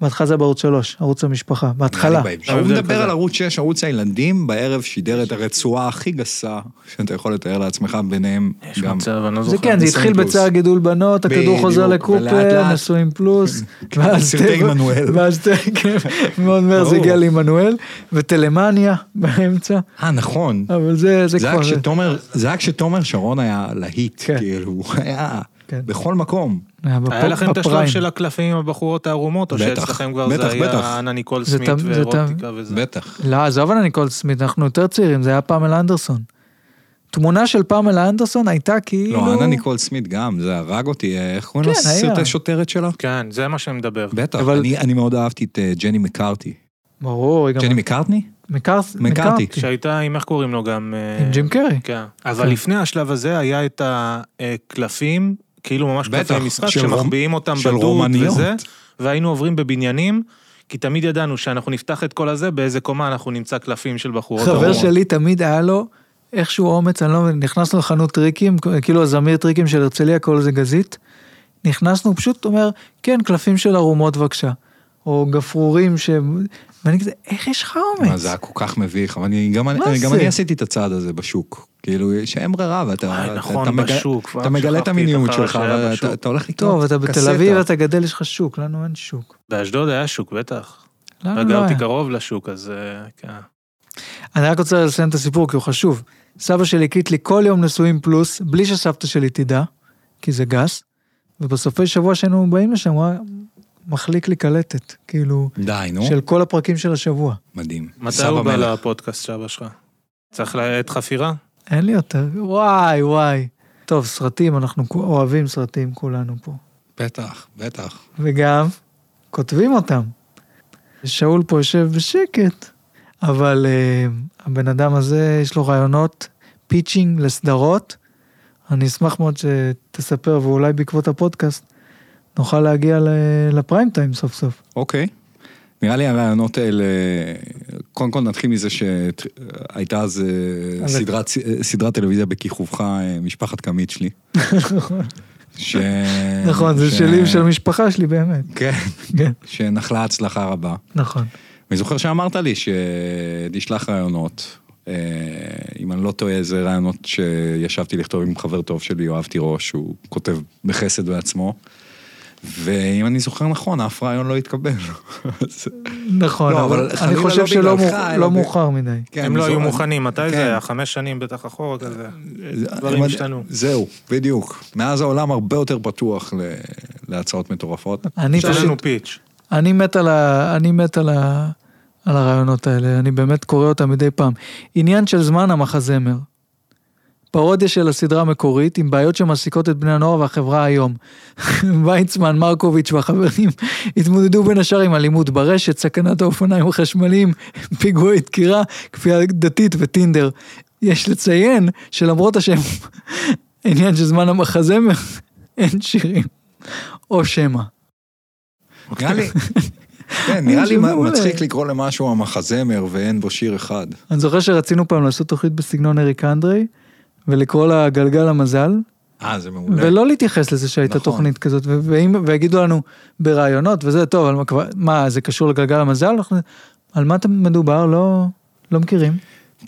בהתחלה זה בערוץ 3, ערוץ המשפחה, בהתחלה. הוא מדבר. על ערוץ 6, ערוץ הילדים, בערב שידר את הרצועה הכי גסה שאתה יכול לתאר לעצמך, ביניהם יש גם... מצב, אני לא זה. כן, זה התחיל. בצער גידול בנות, הכדור חוזר לקופר, נשואים פלוס, כן, סרטי עמנואל. ואז מאוד מהר זה. הגיע לעמנואל, וטלמניה באמצע, אה, נכון. אבל זה כבר... זה היה כשתומר שרון היה להיט, כן. כאילו, הוא היה כן. בכל מקום. היה בפ- היה לכם את השלב בפריים. של הקלפים עם הבחורות הערומות, או בטח, שאצלכם כבר בטח, זה היה בטח. אנה ניקול זה סמית זה תם- ואירוטיקה וזה? בטח. לא, עזוב על ניקול סמית, אנחנו יותר צעירים, זה היה פמלה אנדרסון. תמונה של פמלה אנדרסון הייתה כאילו... לא, אנה ניקול סמית גם, זה הרג אותי, איך קוראים כן, היה. לסרטי שוטרת שלה? כן, זה מה שאני מדבר. בטח, אבל- אני- אני מאוד אהבתי את אה, ג'ני מקארתי. ברור, היא גם... ג'ני מקארטני? מקארתי. שהייתה עם איך קוראים לו גם... אה, עם ג'ים קרי. כן. אבל כן. לפני השלב הזה היה את הקלפים, כאילו ממש קלפי משחק, שמחביאים אותם של בדוד רומניות. וזה, והיינו עוברים בבניינים, כי תמיד ידענו שאנחנו נפתח את כל הזה, באיזה קומה אנחנו נמצא קלפים של בחורות. חבר ערומות. שלי תמיד היה לו איכשהו אומץ, אני לא מבין, נכנסנו לחנות טריקים, כאילו הזמיר טריקים של הרצליה, קוראים לזה גזית. נכנסנו, פשוט אומר, כן, קלפים של ערומות בבקשה. או גפרורים ש... ואני כזה, איך יש לך אומץ? זה היה כל כך מביך, אבל אני, גם, אני, גם? אני עשיתי את הצעד הזה בשוק. כאילו, שאין ברירה, ואתה וואי, אתה- נכון, אתה, בשוק, אתה מגלה את המיניות שלך. ואתה אתה הולך לקנות טוב, אתה בתל. אביב, אתה גדל, יש לך שוק, לנו אין שוק. באשדוד היה שוק, בטח. לנו לא גרתי היה. קרוב לשוק, אז אה, כן. אני רק רוצה לסיים את הסיפור כי הוא חשוב. סבא שלי הקליט לי כל יום נשואים פלוס, בלי שסבתא שלי תדע, כי זה גס, ובסופי שבוע שהיינו באים לשם, הוא היה מחליק לי קלטת, כאילו, די, נו, של כל הפרקים של השבוע. מדהים. מתי הוא בא. לפודקאסט שאבא שלך? צריך לעת חפירה? אין לי יותר, וואי וואי. טוב, סרטים, אנחנו אוהבים סרטים כולנו פה. בטח, בטח. וגם, כותבים אותם. שאול פה יושב בשקט, אבל uh, הבן אדם הזה, יש לו רעיונות pitching לסדרות. אני אשמח מאוד שתספר, ואולי בעקבות הפודקאסט נוכל להגיע לפריים טיים סוף סוף. אוקיי. נראה לי הרעיונות האלה, קודם כל נתחיל מזה שהייתה אז אה, סדרת, סדרת טלוויזיה בכיכובך, אה, משפחת קמית שלי. ש... נכון, זה שלי ושל המשפחה שלי באמת. כן, כן, שנחלה הצלחה רבה. נכון. אני זוכר שאמרת לי שתשלח רעיונות. אה, אם אני לא טועה, זה רעיונות שישבתי לכתוב עם חבר טוב שלי, יואב תירוש, הוא כותב בחסד בעצמו. ואם אני זוכר נכון, אף רעיון לא התקבל. נכון, לא, אבל אני חלילה חושב לא שלא לא מאוחר מדי. כן, הם לא היו מוכנים, מתי כן. זה היה? חמש שנים בטח אחורה כזה. זה- דברים השתנו. זהו, בדיוק. מאז העולם הרבה יותר פתוח להצעות מטורפות. אני פשוט, פיץ'. אני מת על ה... אני מת על ה... על הרעיונות האלה, אני באמת קורא אותם מדי פעם. עניין של זמן המחזמר. פרודיה של הסדרה המקורית עם בעיות שמעסיקות את בני הנוער והחברה היום. ויצמן, מרקוביץ' והחברים התמודדו בין השאר עם אלימות ברשת, סכנת האופניים החשמליים, פיגועי דקירה, כפייה דתית וטינדר. יש לציין שלמרות השם, עניין של זמן המחזמר, אין שירים. או שמא. נראה לי, כן, נראה לי מעולה. מצחיק לקרוא למשהו המחזמר ואין בו שיר אחד. אני זוכר שרצינו פעם לעשות תוכנית בסגנון אריק אנדרי, ולקרוא לה גלגל המזל, אה, זה מעולה. ולא להתייחס לזה שהייתה נכון. תוכנית כזאת, ו- ואם, ויגידו לנו ברעיונות, וזה טוב, על מה, מה, זה קשור לגלגל המזל? על מה מדובר? לא, לא מכירים.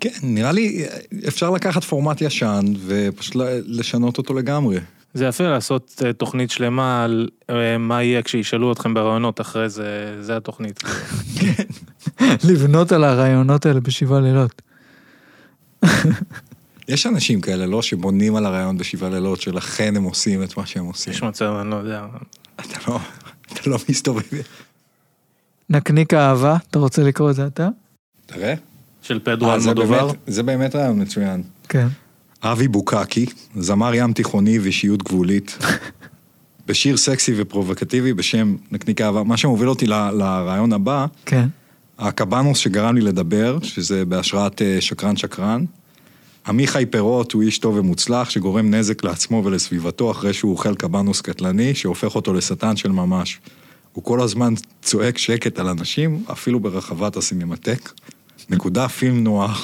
כן, נראה לי אפשר לקחת פורמט ישן ופשוט לשנות אותו לגמרי. זה יפה לעשות אה, תוכנית שלמה על אה, מה יהיה כשישאלו אתכם ברעיונות אחרי זה, זה התוכנית. לבנות על הרעיונות האלה בשבעה לילות. יש אנשים כאלה, לא? שבונים על הרעיון בשבעה לילות, שלכן הם עושים את מה שהם עושים. יש מצב, אני לא יודע. אתה לא, אתה לא מסתובב. נקניק אהבה, אתה רוצה לקרוא את זה אתה? תראה. של פדרו אה, זה אלמודובר. באמת- זה באמת רעיון מצוין. כן. אבי בוקקי, זמר ים תיכוני ואישיות גבולית, בשיר סקסי ופרובוקטיבי בשם נקניק אהבה. מה שמוביל אותי ל- לרעיון הבא, כן. הקבנוס שגרם לי לדבר, שזה בהשראת אה, שקרן שקרן. עמיחי פירות הוא איש טוב ומוצלח שגורם נזק לעצמו ולסביבתו אחרי שהוא אוכל קבנוס קטלני שהופך אותו לשטן של ממש. הוא כל הזמן צועק שקט על אנשים, אפילו ברחבת הסינמטק. נקודה פילם נוער.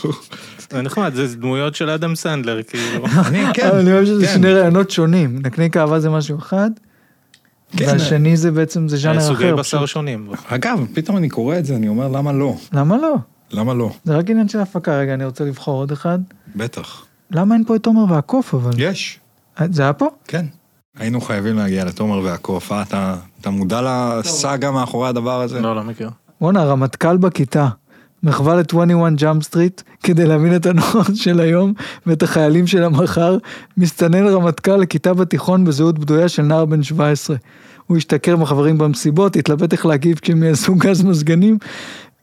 זה נחמד, זה דמויות של אדם סנדלר, כאילו. אני, כן, אני חושב שזה כן. שני רעיונות שונים. נקניק אהבה זה משהו אחד, כן. והשני זה בעצם, זה ז'אנר סוגי אחר. בשר פשוט. שונים. אגב, פתאום אני קורא את זה, אני אומר, למה לא? למה לא? למה לא? זה רק עניין של הפקה. רגע, אני רוצה לבחור עוד אחד. בטח. למה אין פה את תומר והקוף אבל? יש, זה היה פה? כן. היינו חייבים להגיע לתומר והקוף, אה, אתה, אתה מודע לסאגה מאחורי הדבר הזה? לא, לא מכיר. בואנה, רמטכ"ל בכיתה. מחווה ל-21 Jump Street, כדי להבין את הנוער של היום ואת החיילים של המחר, מסתנן רמטכ"ל לכיתה בתיכון בזהות בדויה של נער בן 17. הוא ישתכר עם החברים במסיבות, יתלבט איך להגיב כשהם יעשו גז מזגנים,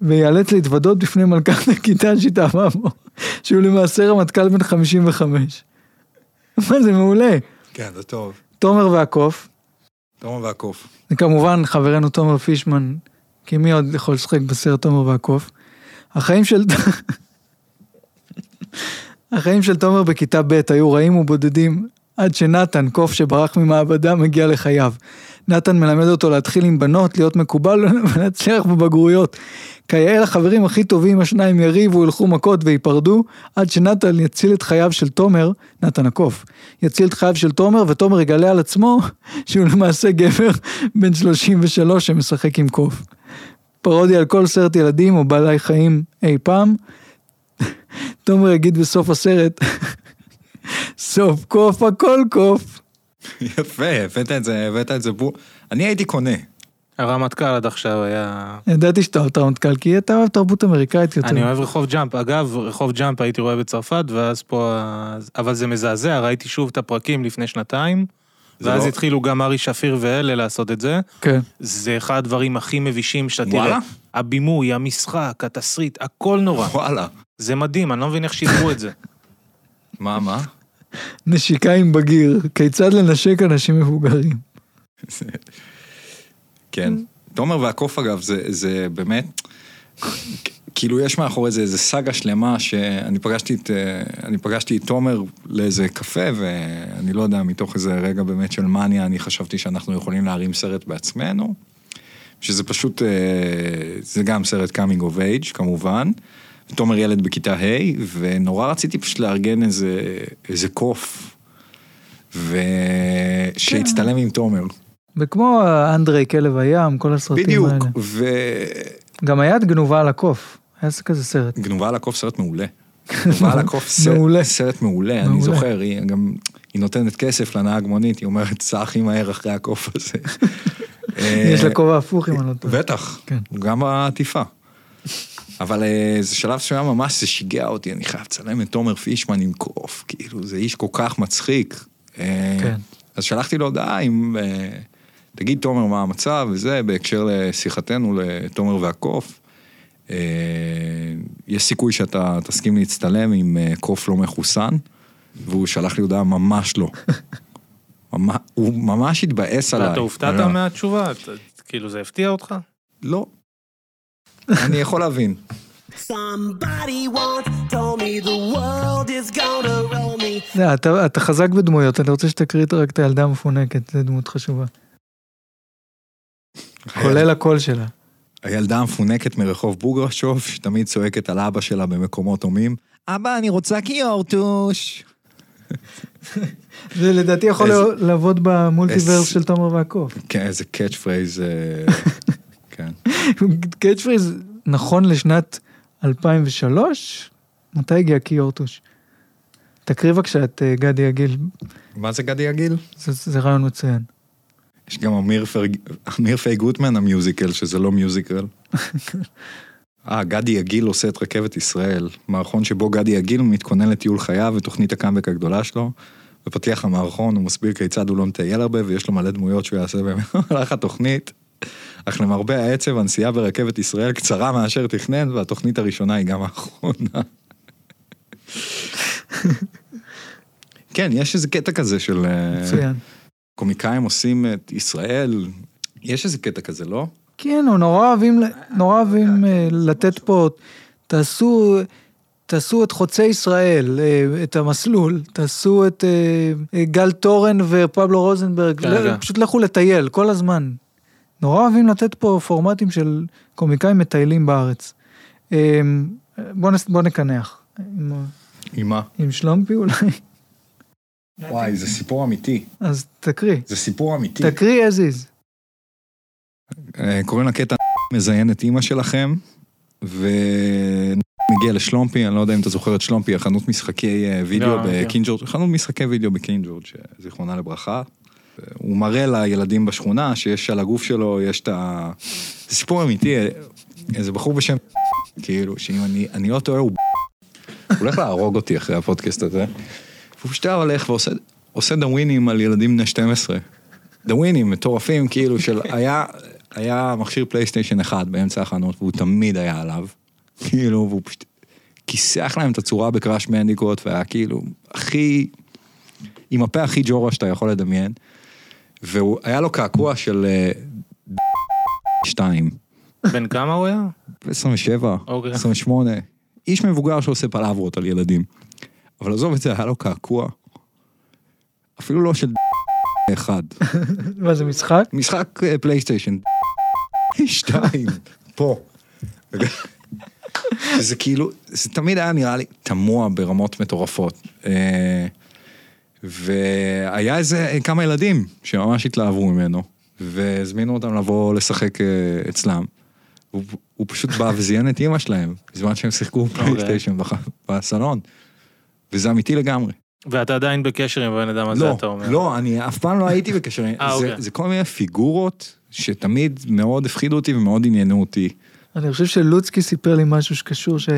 וייאלץ להתוודות בפני מלכת הכיתה שהתאהבה בו, שהוא למעשה רמטכ"ל בן 55. מה זה מעולה. כן, זה טוב. תומר והקוף, תומר והקוף. זה כמובן חברנו תומר פישמן, כי מי עוד יכול לשחק בסרט תומר והקוף? החיים של... החיים של תומר בכיתה ב' היו רעים ובודדים, עד שנתן, קוף שברח ממעבדה, מגיע לחייו. נתן מלמד אותו להתחיל עם בנות, להיות מקובל ולהצליח בבגרויות. כיאה לחברים הכי טובים השניים יריבו, ילכו מכות וייפרדו, עד שנתן יציל את חייו של תומר, נתן הקוף, יציל את חייו של תומר, ותומר יגלה על עצמו שהוא למעשה גבר בן 33 שמשחק עם קוף. פרודיה על כל סרט ילדים או בעלי חיים אי פעם. תומר יגיד בסוף הסרט, סוף קוף הכל קוף. יפה, הבאת את זה, הבאת את זה בו. אני הייתי קונה. הרמטכ"ל עד עכשיו היה... ידעתי שאתה אוהב את הרמטכ"ל, כי אתה אוהב תרבות אמריקאית יותר. אני אוהב רחוב ג'אמפ. אגב, רחוב ג'אמפ הייתי רואה בצרפת, ואז פה... אבל זה מזעזע, ראיתי שוב את הפרקים לפני שנתיים, ואז לא- התחילו גם ארי שפיר ואלה לעשות את זה. כן. זה אחד הדברים הכי מבישים שאתה תראה. וואלה? הבימוי, המשחק, התסריט, הכל נורא. וואלה. זה מדהים, אני לא מבין איך שידרו את זה. מה, מה? נשיקה עם בגיר, כיצד לנשק אנשים מבוגרים. כן. תומר והקוף אגב, זה, זה באמת, כאילו יש מאחורי זה איזה סאגה שלמה שאני פגשתי את, אני פגשתי את תומר לאיזה קפה, ואני לא יודע, מתוך איזה רגע באמת של מניה, אני חשבתי שאנחנו יכולים להרים סרט בעצמנו, שזה פשוט, אה, זה גם סרט coming of age כמובן. תומר ילד בכיתה ה', ונורא רציתי פשוט לארגן איזה, איזה קוף, ושיצטלם עם תומר. וכמו אנדרי כלב הים, כל הסרטים בדיוק, האלה. גם היה את גנובה על הקוף, היה כזה סרט. וגנובה על הקוף סרט מעולה. גנובה על הקוף סרט, מעולה. סרט מעולה, אני. זוכר, היא גם, היא נותנת כסף לנהג מונית, היא אומרת, סע הכי מהר אחרי הקוף הזה. יש לה כובע הפוך אם אני לא טועה. בטח, כן. גם בעטיפה. אבל אה, זה שלב שהיה ממש, זה שיגע אותי, אני חייב לצלם את תומר פישמן עם קוף, כאילו, זה איש כל כך מצחיק. אה, כן. אז שלחתי לו הודעה עם, אה, תגיד תומר מה המצב וזה, בהקשר לשיחתנו לתומר והקוף. אה, יש סיכוי שאתה תסכים להצטלם עם אה, קוף לא מחוסן, והוא שלח לי הודעה ממש לא. הוא ממש התבאס עליי. ואתה הופתעת לא. מהתשובה? אתה- כאילו זה הפתיע אותך? לא. אני יכול להבין. לא, אתה- אתה חזק בדמויות, אני רוצה שתקריא רק את הילדה המפונקת, זו דמות חשובה. כולל הקול שלה. הילדה המפונקת מרחוב בוגרשוב, שתמיד צועקת על אבא שלה במקומות הומים. אבא, אני רוצה קיורטוש. זה לדעתי יכול לעבוד ב multiverse של תומר והקוף. כן, איזה catch phrase. אה, כן. catch phrase נכון לשנת 2003? מתי הגיע קיורטוש? תקריא בבקשה את אה, גדי יגיל, מה זה גדי יגיל? זה- זה רעיון מצוין. יש גם אמיר פרג- אמיר פיי גוטמן ה musical, שזה לא musical. אה, גדי יגיל עושה את רכבת ישראל, מערכון שבו גדי יגיל מתכונן לטיול חייו ותוכנית הקאמבק הגדולה שלו. בפתיח המערכון הוא מסביר כיצד הוא לא מטייל הרבה ויש לו מלא דמויות שהוא יעשה במהלך התוכנית. אך למרבה העצב, הנסיעה ברכבת ישראל קצרה מאשר תכנן, והתוכנית הראשונה היא גם האחרונה. כן, יש איזה קטע כזה של... אה, מצוין. קומיקאים עושים את ישראל, יש איזה קטע כזה, לא? כן, הוא נורא אוהבים, נורא אוהבים אה, לתת פה, תעשו, תעשו את חוצי ישראל, אה, את המסלול, תעשו את אה, אה, גל תורן ופבלו רוזנברג, כן, לא, כן. פשוט לכו לטייל כל הזמן. נורא אוהבים לתת פה פורמטים של קומיקאים מטיילים בארץ. אה, בוא, נס, בוא נקנח. עם מה? עם שלומפי אולי? וואי, זה סיפור אמיתי. אז תקריא. זה סיפור אמיתי. תקריא as is. אה, קוראים לקטע מזיין את אימא שלכם, ומגיע לשלומפי, אני לא יודע אם אתה זוכר את שלומפי, החנות משחקי אה, וידאו לא, כן. בקינג ג'ורג', חנות משחקי וידאו בקינג ג'ורג', זיכרונה לברכה. הוא מראה לילדים בשכונה שיש על הגוף שלו, יש את ה... זה סיפור אמיתי, אה, איזה בחור בשם, כאילו, שאם אני, אני לא טועה, הוא הוא הולך להרוג אותי אחרי הפודקאסט הזה. והוא פשוט היה הולך ועושה עושה דווינים על ילדים בני 12. דווינים מטורפים, כאילו, של היה, היה מכשיר פלייסטיישן אחד באמצע החנות, והוא תמיד היה עליו. כאילו, והוא פשוט כיסח להם את הצורה בקראש מנדיקוט, והיה כאילו, הכי, עם הפה הכי ג'ורה שאתה יכול לדמיין. והוא, היה לו קעקוע של אה, שתיים. בן כמה הוא היה? 27, אוקיי. 28. איש מבוגר שעושה פלברות על ילדים. אבל עזוב את זה, היה לו קעקוע. אפילו לא של אחד. מה זה משחק? משחק אה, פלייסטיישן. שתיים. פה. זה כאילו, זה תמיד היה נראה לי תמוה ברמות מטורפות. אה, והיה איזה כמה ילדים שממש התלהבו ממנו, והזמינו אותם לבוא לשחק אה, אצלם. הוא, הוא פשוט בא וזיין את אימא שלהם, בזמן שהם שיחקו פלייסטיישן בח- בסלון. וזה אמיתי לגמרי. ואתה עדיין בקשר עם הבן אדם הזה, לא, אתה אומר. לא, אני אף פעם לא הייתי בקשר, אה, זה, אוקיי. זה כל מיני פיגורות שתמיד מאוד הפחידו אותי ומאוד עניינו אותי. אני חושב שלוצקי סיפר לי משהו שקשור ש...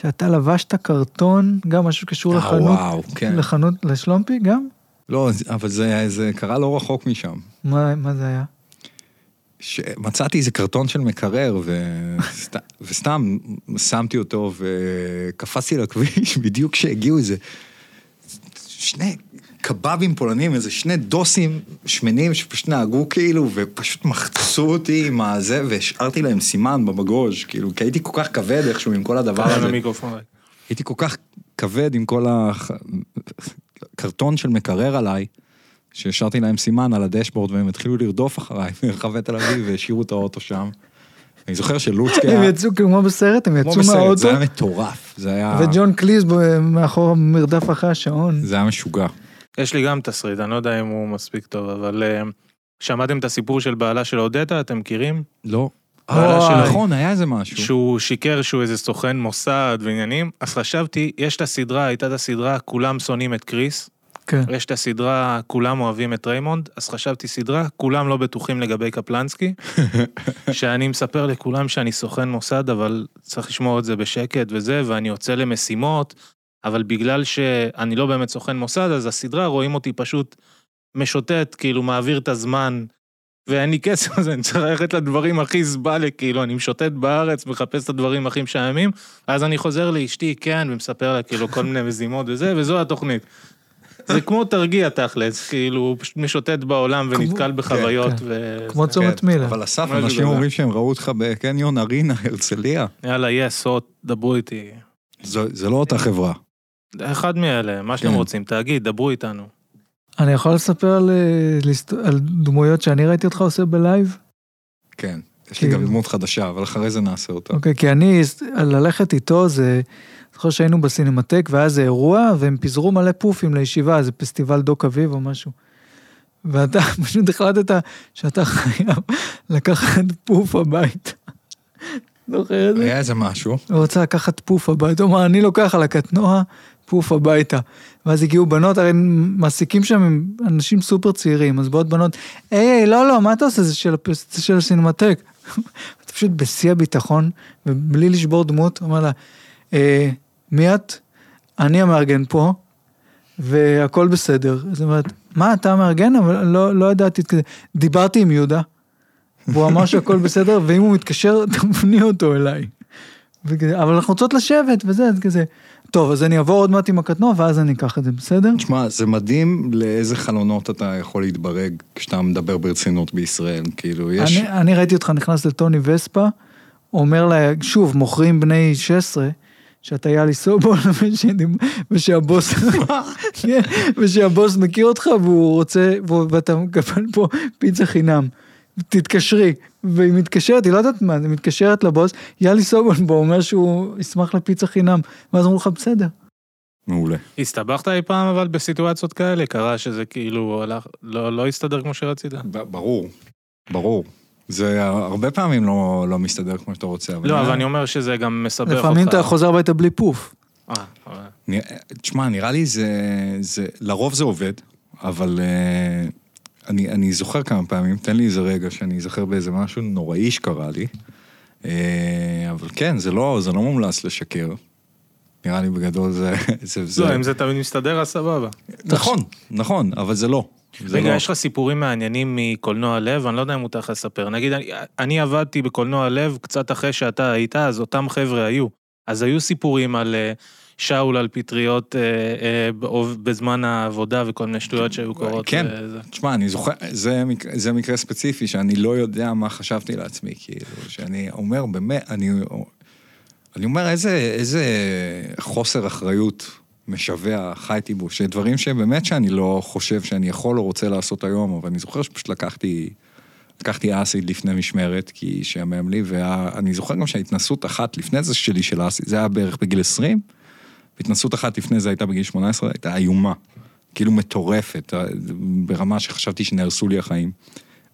שאתה לבשת קרטון, גם משהו שקשור אה, לחנות, וואו, כן. לחנות, לשלומפי גם? לא, זה- אבל זה, זה קרה לא רחוק משם. מה, מה זה היה? שמצאתי איזה קרטון של מקרר, וסת, וסתם שמתי אותו וקפצתי לכביש בדיוק כשהגיעו איזה שני קבבים פולנים, איזה שני דוסים שמנים שפשוט נהגו כאילו, ופשוט מחצו אותי עם הזה, והשארתי להם סימן בבגוז', כאילו, כי הייתי כל כך כבד איכשהו עם כל הדבר הזה. הייתי כל כך כבד עם כל הקרטון של מקרר עליי, שהשארתי להם סימן על הדשבורד והם התחילו לרדוף אחריי מרחבי תל אביב והשאירו את האוטו שם. אני זוכר שלוצקי הם היה יצאו כמו בסרט, הם כמו יצאו בסרט, מהאוטו, זה היה מטורף, זה היה, וג'ון קליז מאחור מרדף אחרי השעון. זה היה משוגע. יש לי גם תסריט, אני לא יודע אם הוא מספיק טוב, אבל אה, שמעתם את הסיפור של בעלה של אודטה, אתם מכירים? לא. אה, נכון, היה איזה משהו. שהוא שיקר שהוא איזה סוכן מוסד ועניינים, אז חשבתי, יש את הסדרה, הייתה את הסדרה, כולם שונאים את קריס, כן. יש את הסדרה, כולם אוהבים את ריימונד, אז חשבתי סדרה, כולם לא בטוחים לגבי קפלנסקי, שאני מספר לכולם שאני סוכן מוסד, אבל צריך לשמור את זה בשקט וזה, ואני יוצא למשימות, אבל בגלל שאני לא באמת סוכן מוסד, אז הסדרה רואים אותי פשוט משוטט, כאילו מעביר את הזמן, ואין לי כסף, אז אני צריך ללכת לדברים הכי זבאלה, כאילו, אני משוטט בארץ, מחפש את הדברים הכי משעממים, ואז אני חוזר לאשתי, כן, ומספר לה כאילו כל מיני מזימות וזה, וזו התוכנית. זה כמו תרגיע תכלס, כאילו, הוא פשוט משוטט בעולם ונתקל בחוויות, כן. ו... כמו צומת כן, מילר. אבל אסף, אנשים. אומרים שהם ראו אותך בקניון ארינה, הרצליה. יאללה, יס, הוט, דברו איתי. זה זה לא אותה חברה. אחד מאלה, מה שאתם כן. רוצים, תגיד, דברו איתנו. אני יכול לספר על, אה, על דמויות שאני ראיתי אותך עושה ב live? כן. יש לי גם. דמות חדשה, אבל אחרי זה נעשה אותה. אוקיי, כי אני, ללכת איתו זה, זוכר שהיינו בסינמטק והיה איזה אירוע והם פיזרו מלא פופים לישיבה, איזה פסטיבל דוק אביב או משהו. ואתה פשוט החלטת שאתה חייב לקחת פוף הביתה. זוכר את זה? היה איזה משהו. הוא רצה לקחת פוף הביתה, הוא אמר, אני לוקח על הקטנוע פוף הביתה. ואז הגיעו בנות, הרי מעסיקים שם הם אנשים סופר צעירים, אז באות בנות, היי, לא, לא, מה אתה עושה? זה של, זה של הסינמטק. אתה פשוט בשיא הביטחון, ובלי לשבור דמות, אומר לה, אה, מי את? אני המארגן פה, והכל בסדר. זאת אומרת, מה, אתה המארגן? אבל לא, לא ידעתי את כזה. דיברתי עם יהודה, והוא אמר שהכל בסדר, ואם הוא מתקשר, תפני אותו אליי. וכזה, אבל אנחנו רוצות לשבת וזה, אז כזה, טוב, אז אני אעבור עוד מעט עם הקטנוע, ואז אני אקח את זה, בסדר? תשמע, זה מדהים לאיזה חלונות אתה יכול להתברג כשאתה מדבר ברצינות בישראל. כאילו, יש... אני, אני ראיתי אותך נכנס לטוני וספה, אומר לה, שוב, מוכרים בני 16, שאתה יאלי סובול, ושהבוס, כן, ושהבוס מכיר אותך והוא רוצה, ואתה מקבל פה פיצה חינם. תתקשרי, והיא מתקשרת, היא לא יודעת מה, היא מתקשרת לבוס, יאלי סובולבו אומר שהוא ישמח לפיצה חינם, ואז אמרו לך, בסדר. מעולה. הסתבכת אי פעם אבל בסיטואציות כאלה? קרה שזה כאילו הלך, לא, לא הסתדר כמו שרצית? ברור, ברור. זה הרבה פעמים לא, לא מסתדר כמו שאתה רוצה. לא, אבל אני אומר שזה גם מסבך אותך. לפעמים אתה חוזר הביתה בלי פוף. אה, אבל- נראה- תשמע, נראה לי זה, זה... לרוב זה עובד, אבל אה, אני, אני זוכר כמה פעמים, תן לי איזה רגע שאני אזכר באיזה משהו נוראי שקרה לי. אה, אבל כן, זה לא, זה לא מומלץ לשקר. נראה לי בגדול זה... זה, זה... לא, אם זה תמיד מסתדר, אז סבבה. נכון, נכון, אבל זה לא. רגע, לא. יש לך סיפורים מעניינים מקולנוע לב? אני לא יודע אם מותר לך לספר. נגיד, אני- אני עבדתי בקולנוע לב קצת אחרי שאתה היית, אז אותם חבר'ה היו. אז היו סיפורים על אה, שאול על פטריות אה, אה, בזמן העבודה וכל מיני שטויות שהיו קורות. כן, אה. תשמע, אני זוכר, זה, מק- זה מקרה ספציפי שאני לא יודע מה חשבתי לעצמי, כאילו, שאני אומר, באמת, אני, אני אומר, איזה, איזה חוסר אחריות משווע חייתי בו, שדברים שבאמת שאני לא חושב שאני יכול או רוצה לעשות היום, אבל אני זוכר שפשוט לקחתי, לקחתי אסיד לפני משמרת, כי שעמם לי, ואני זוכר גם שההתנסות אחת לפני זה שלי של אסיד, זה היה בערך בגיל 20, והתנסות אחת לפני זה הייתה בגיל 18, הייתה איומה. כאילו מטורפת, ברמה שחשבתי שנהרסו לי החיים.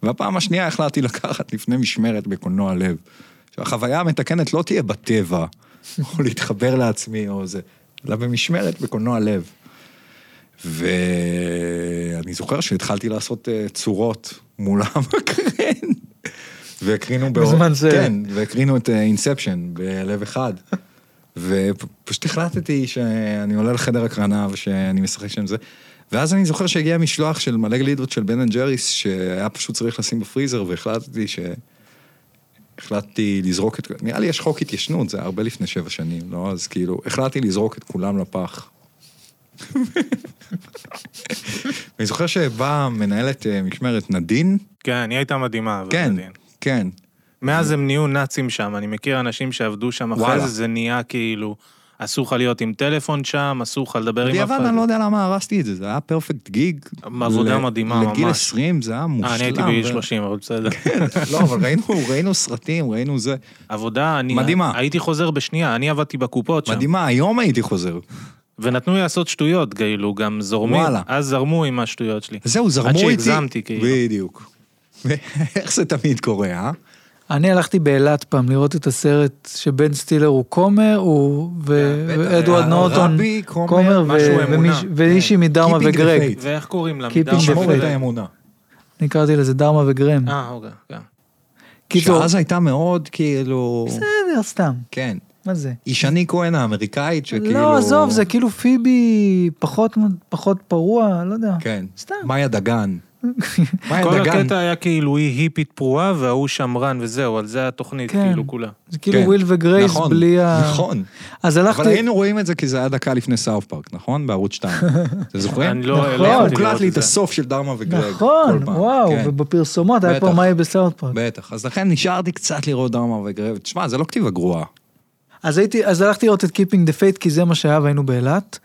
והפעם השנייה החלטתי לקחת לפני משמרת בקולנוע לב. שהחוויה המתקנת לא תהיה בטבע, או להתחבר לעצמי או זה, אלא במשמרת בקולנוע לב. ואני זוכר שהתחלתי לעשות אה, צורות מול המקרן. והקרינו. בזמן זה. כן, והקרינו את אינספשן בלב אחד. ופשוט החלטתי שאני עולה לחדר הקרנה ושאני משחק שם זה. ואז אני זוכר שהגיע משלוח של מלא גלידות של בן אנד ג'ריס, שהיה פשוט צריך לשים בפריזר, והחלטתי ש... החלטתי לזרוק את... נראה לי יש חוק התיישנות, זה הרבה לפני שבע שנים, לא? אז כאילו, החלטתי לזרוק את כולם לפח. אני זוכר שבאה מנהלת אה, משמרת נדין, כן, היא הייתה מדהימה. אבל כן, מדהים. כן. מאז הם נהיו נאצים שם, אני מכיר אנשים שעבדו שם אחרי. זה, זה נהיה כאילו, אסור לך להיות עם טלפון שם, אסור לך לדבר עם אף בדיעבד אחד. אני לא יודע למה הרסתי את זה, זה היה פרפקט גיג. עבודה ל- מדהימה לגיל ממש. 20 זה היה מושלם. אה, אני הייתי בגיל ו- 30, אבל בסדר. לא, אבל ראינו, ראינו סרטים, ראינו זה. עבודה, אני... מדהימה. הייתי חוזר בשנייה, אני עבדתי בקופות שם. מדהימה, היום הייתי חוזר. ונתנו לי לעשות שטויות, כאילו, גם זורמים. וואלה. אז זרמו עם השטויות שלי. זהו, זרמו עד איתי. שהגזמתי, כאילו. בדיוק. איך זה תמיד קורה, אה? אני הלכתי באילת פעם לראות את הסרט שבן סטילר הוא כומר, הוא ו- כן, ואדוארד היה נורטון רבי, כומר, ואישי מדרמה Keeping the וגרג. faith. ואיך קוראים לה? Keeping מדרמה the שמור faith. את וגרג. האמונה. אני קראתי לזה דארמה וגרג. אה, אוקיי, כן. קיצור, שאז הייתה מאוד כאילו... בסדר, סתם, כן. מה זה? אישני כהן האמריקאית שכאילו... לא, עזוב, זה כאילו פיבי פחות פחות פרוע, לא יודע. כן. סתם. מאיה דגן. כל. הקטע היה כאילו היא היפית פרועה וההוא שמרן וזהו, על זה התוכנית, כן. כאילו כולה. זה כאילו כן. וויל וגרייס נכון, בלי ה... נכון. אז אבל הלכתי, היינו רואים את זה כי זה היה דקה לפני סאוף פארק, נכון? בערוץ 2. אתם זוכרים? אני לא... נכון. לא הוקלט לי את. הסוף של דרמה וגרג. נכון. וואו, כן. ובפרסומות היה. פה מה יהיה בסאוט פארק. בטח, אז לכן נשארתי קצת לראות דרמה וגרג. תשמע, זה לא כתיבה גרועה. אז הייתי, אז הלכתי לראות את Keeping the Fate כי זה מה שהיה והיינו באילת.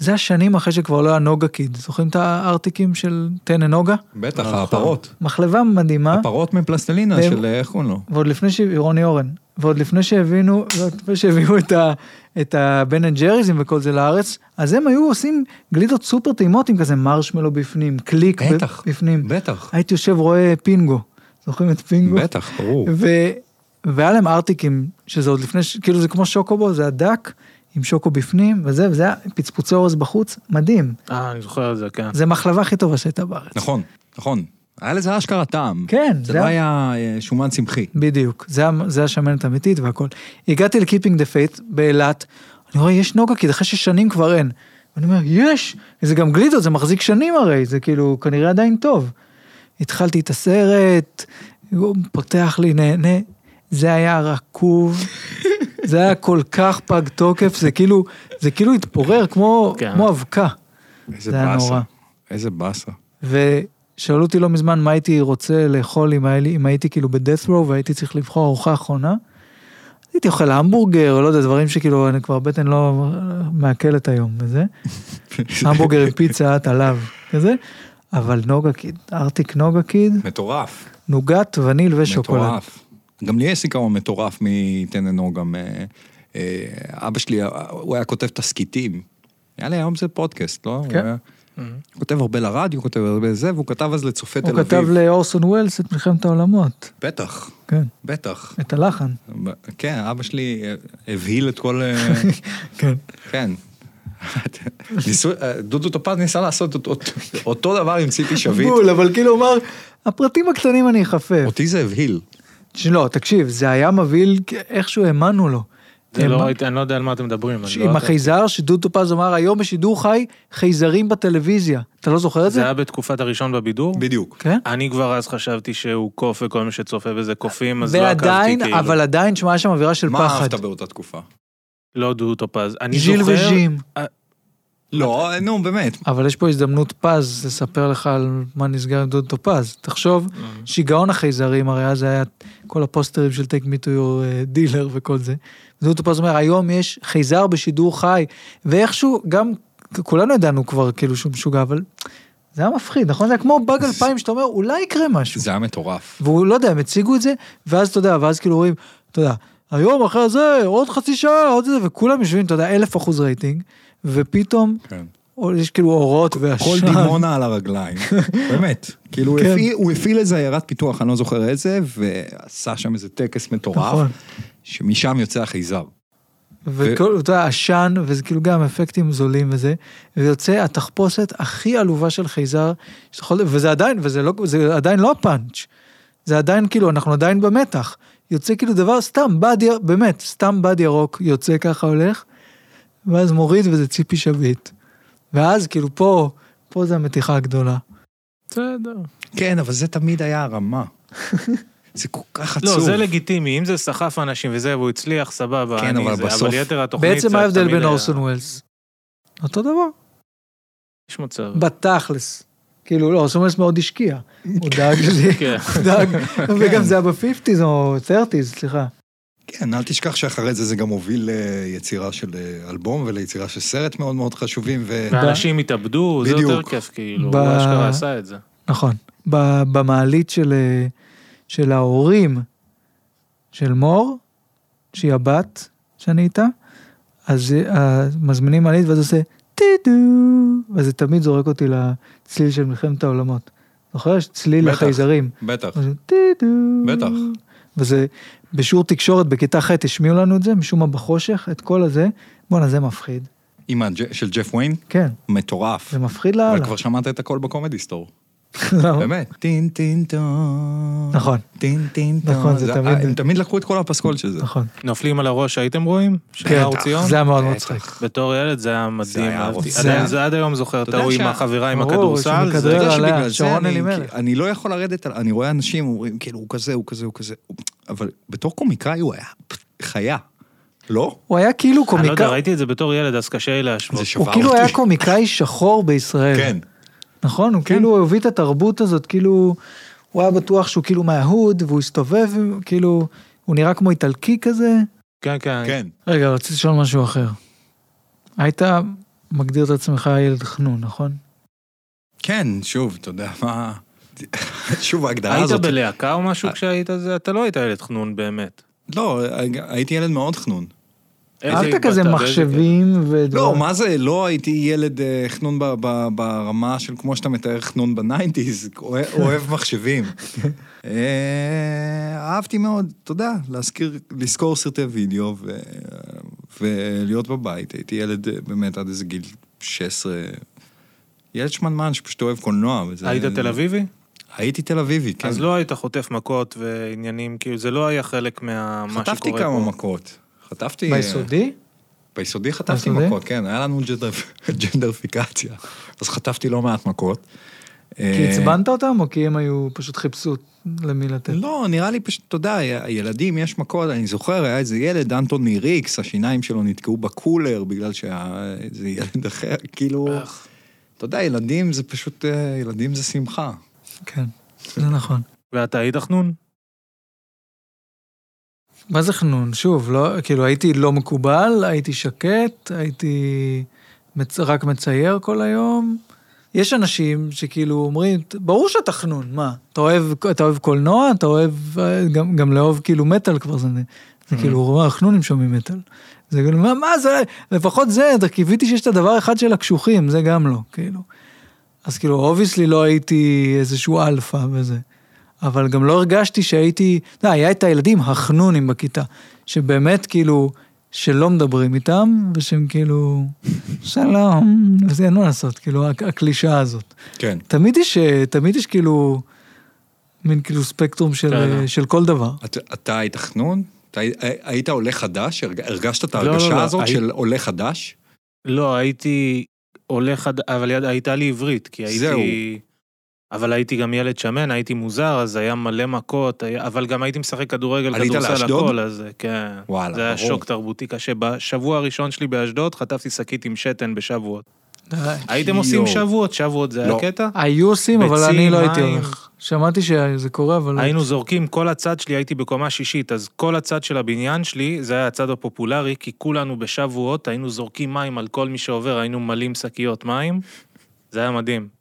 וזה השנים אחרי שכבר לא היה נוגה קיד. זוכרים את הארטיקים של טנא נוגה? בטח, נכון. הפרות. מחלבה מדהימה. הפרות מפלסטלינה והם- של, איך קוראים לו? ועוד לפני ש... רוני אורן. ועוד לפני שהבינו, ועוד לפני שהביאו את, ה... את הבן אנד ג'ריסים וכל זה לארץ, אז הם היו עושים גלידות סופר טעימות עם כזה מרשמלו בפנים, קליק בטח, בפנים. בטח, הייתי יושב רואה פינגו. זוכרים את פינגו? בטח, ברור. ו... והיה להם ארטיקים, שזה עוד לפני, ש- כאילו זה כמו שוקובו, זה ארטיק עם שוקו בפנים, וזה, וזה היה פצפוצי אורז בחוץ, מדהים. אה, אני זוכר את זה, כן. זה מחלבה הכי טובה שהייתה בארץ. נכון, נכון. היה לזה אשכרה טעם. כן, זה זה לא היה- היה אה, שומן צמחי. בדיוק, זה, זה השמנת האמיתית והכל. הגעתי ל keeping the faith באילת, אני רואה יש נוגה כי אחרי שש שנים כבר אין. ואני אומר יש, זה גם גלידות, זה מחזיק שנים הרי, זה כאילו כנראה עדיין טוב. התחלתי את הסרט, הוא פותח לי נוגה, זה היה רקוב, זה היה כל כך פג תוקף, זה כאילו, זה כאילו התפורר כמו, כן. כמו אבקה. איזה זה היה באסה. נורא. איזה באסה. ושאלו אותי לא מזמן מה הייתי רוצה לאכול אם, היה לי, אם הייתי כאילו ב death row והייתי צריך לבחור ארוחה אחרונה. הייתי אוכל המבורגר או לא יודע דברים שכאילו אני כבר בטן לא מעכלת היום וזה. המבורגר עם פיצה עליו כזה. אבל נוגה קיד, ארטיק נוגה קיד, מטורף. נוגת, וניל ושוקולד. מטורף. גם לי יש זיכרון מטורף מטננו, גם אה, אה, אבא שלי, אה, הוא היה כותב תסכיתים. לי היום זה פודקאסט, לא? כן. הוא Mhm. הוא כותב הרבה לרדיו, הוא כותב הרבה זה, והוא כתב אז לצופה תל הוא אביב. כתב לאורסון ווילס את מלחמת העולמות. בטח, כן, בטח. את הלחן. כן, אבא שלי הבהיל את כל... כן. כן. דודו טופז ניסה לעשות אותו דבר עם ציפי שביט. בול, אבל כאילו הוא אמר, הפרטים הקטנים אני אחפף. אותי זה הבהיל. שלא, תקשיב, זה היה מבהיל, איכשהו האמנו לו. זה לא אני לא יודע על מה אתם מדברים. לא עם. החייזר שדודו טופז אמר היום בשידור חי חייזרים בטלוויזיה. אתה לא זוכר את זה זה? היה בתקופת הראשון בבידור? בדיוק. כן. אני כבר אז חשבתי שהוא קוף וכל מי שצופה בזה קופים, אז לא עקבתי ועדיין, כאילו. אבל עדיין, שמע, היה שם אווירה של מה פחד. אהבת באותה תקופה? לא דודו טופז. אני ז'יל זוכר... וז'ים. לא, נו, באמת. אבל יש פה הזדמנות פז לספר לך על מה נסגר עם דודו טופז. תחשוב, שיגעון החייזרים, הרי אז היה כל הפוסטרים של take me to your uh, dealer וכל זה. דודו טופז אומר, היום יש חייזר בשידור חי, ואיכשהו, גם, כולנו ידענו כבר כאילו שהוא משוגע, אבל זה היה מפחיד, נכון? זה היה כמו באג אלפיים שאתה אומר, אולי יקרה משהו. זה היה מטורף. והוא לא יודע, הם הציגו את זה, ואז אתה יודע, ואז כאילו רואים, אתה יודע, היום אחרי זה, עוד חצי שעה, עוד זה, וכולם יושבים, אתה יודע, אלף אחוז רייטינג, ופתאום, כן. יש כאילו אורות כל ועשן. דימונה על הרגליים, באמת. כאילו הוא כן. הפעיל- הוא הפעיל איזה עיירת פיתוח, אני לא זוכר איזה, ועשה שם איזה טקס מטורף, נכון. שמשם יוצא החייזר. וכל, אתה יודע, עשן, וזה כאילו גם אפקטים זולים וזה, ויוצא התחפושת הכי עלובה של חייזר, שאתה יכול- וזה עדיין, וזה לא, זה עדיין לא הפאנץ', זה עדיין כאילו, אנחנו עדיין במתח. יוצא כאילו דבר, סתם בד, באמת, סתם בד ירוק, יוצא ככה הולך, ואז מוריד וזה ציפי שביט. ואז כאילו פה, פה זה המתיחה הגדולה. בסדר. כן, אבל זה תמיד היה הרמה. זה כל כך עצוב. לא, זה לגיטימי, אם זה סחף אנשים וזה, והוא הצליח, סבבה, כן, אני אבל זה, בסוף- אבל יתר התוכנית בעצם מה ההבדל בין היה- אורסון ווילס? אותו דבר. יש מצב. בתכלס. כאילו, לא, אורסון ווילס מאוד השקיע. הוא דאג שזה... כן. הוא דאג, וגם זה היה ב-50's או 30's, סליחה. כן, אל תשכח שאחרי זה זה גם הוביל ליצירה של אה, אלבום וליצירה של סרט מאוד מאוד חשובים, ו... ואנשים התאבדו, זה יותר בדיוק. כיף, כאילו, ב- הוא אשכרה עשה את זה. נכון. ב- במעלית של, אה, של ההורים של מור, שהיא הבת שאני איתה, אז אה, מזמינים מעלית ואז עושה טידו, וזה תמיד זורק אותי לצליל של מלחמת העולמות. זוכר? יש צליל. לחייזרים. בטח. טידו. בטח. וזה בשיעור תקשורת בכיתה ח' השמיעו לנו את זה, משום מה בחושך, את כל הזה. בואנה, זה מפחיד. עם של ג'ף וויין, כן, מטורף. זה מפחיד אבל לאללה. כבר שמעת את הכל בקומדי סטור. באמת. טין טין טון. נכון. טין טין טון. נכון, זה תמיד- הם תמיד לקחו את כל הפסקול של זה. נכון. נופלים על הראש, הייתם רואים? של כן, מאור ציון? זה היה מאוד. מצחיק. בתור ילד זה היה מדהים, זה עד היום זוכר את ההוא עם החברה עם הכדורסל, אתה יודע עליה, שבגלל זה שרון אני- אלימלך. אני לא יכול לרדת, על- אני רואה אנשים אומרים, כאילו, הוא כזה, הוא כזה, הוא כזה, אבל בתור קומיקאי הוא היה חיה. לא? הוא היה כאילו אני לא יודע, קומיקאי, ראיתי את זה בתור ילד, אז קשה לי להשוות. זה שבר הוא כאילו. היה קומיקאי שחור בישראל. כן. נכון? הוא כאילו הביא את התרבות הזאת, כאילו, הוא היה בטוח שהוא כאילו מההוד, והוא הסתובב, כאילו, הוא נראה כמו איטלקי כזה. כן, כן. כן. רגע, רציתי לשאול משהו אחר. היית מגדיר את עצמך ילד חנון, נכון? כן, שוב, אתה יודע מה... שוב, ההגדרה היית הזאת... בלהקה או אה. משהו כשהיית זה? אתה לא היית ילד חנון באמת. לא, הייתי ילד מאוד חנון. אהבת כזה מחשבים ודברים. לא, מה זה, לא הייתי ילד אה, חנון ברמה של כמו שאתה מתאר חנון ב nineties, אוהב מחשבים. אה, אהבתי מאוד, אתה יודע, להזכיר, לזכור סרטי וידאו ו- ולהיות בבית. הייתי ילד אה, באמת עד איזה גיל 16, ילד שמנמן שפשוט אוהב קולנוע. היית תל אביבי? הייתי תל אביבי, כן. אז לא היית חוטף מכות ועניינים, כאילו זה לא היה חלק מה מה שקורה פה. חטפתי כמה מכות. חטפתי... אה, ביסודי? ביסודי חטפתי ביסודי? מכות, כן, היה לנו ג'נדר- ג'נדרפיקציה. אז חטפתי לא מעט מכות. כי אה, עצבנת אותם, או כי הם היו פשוט חיפשו למי לתת? לא, נראה לי פשוט, אתה יודע, הילדים, יש מכות, אני זוכר, היה איזה ילד, אנטוני ריקס, השיניים שלו נתקעו בקולר בגלל שהיה איזה ילד אחר, כאילו, אתה יודע, ילדים זה פשוט, אה, ילדים זה שמחה. כן, זה נכון. ואתה היית חנון? מה זה חנון? שוב, לא, כאילו הייתי לא מקובל, הייתי שקט, הייתי מצ... רק מצייר כל היום. יש אנשים שכאילו אומרים, ברור שאתה חנון, מה? אתה אוהב, אתה אוהב קולנוע, אתה אוהב, אה, גם, גם לאהוב כאילו מטאל כבר זה, זה כאילו, הוא אומר, חנונים שומעים מטאל. זה כאילו, מה, מה זה, לפחות זה, קיוויתי שיש את הדבר אחד של הקשוחים, זה גם לא, כאילו. אז כאילו, obviously לא הייתי איזשהו אלפא וזה. אבל גם לא הרגשתי שהייתי, לא, היה את הילדים החנונים בכיתה, שבאמת כאילו, שלא מדברים איתם, ושהם כאילו, שלום, וזה אין מה לעשות, כאילו, הק- הקלישאה הזאת. כן. תמיד יש, תמיד יש כאילו, מין כאילו ספקטרום של, כן. של כל דבר. אתה- אתה היית חנון? אתה הי- היית עולה חדש? הרג- הרגשת את לא, לא, ההרגשה לא, הזאת הי- של עולה חדש? לא, הייתי עולה חד... אבל הייתה לי עברית, כי הייתי... זהו. אבל הייתי גם ילד שמן, הייתי מוזר, אז היה מלא מכות, היה... אבל גם הייתי משחק כדורגל, כדורסל? הכל, אז כן. וואלה, זה היה ברור. שוק תרבותי קשה. בשבוע הראשון שלי באשדוד חטפתי שקית עם שתן בשבועות. הייתם יואו. עושים שבועות, שבועות זה היה לא. קטע? היו עושים, אבל אני לא הייתי. הולך. שמעתי שזה קורה, אבל... לא היינו זורקים, כל הצד שלי, הייתי בקומה שישית, אז כל הצד של הבניין שלי, זה היה הצד הפופולרי, כי כולנו בשבועות היינו זורקים מים על כל מי שעובר, היינו מלאים שקיות מים, זה היה מדהים.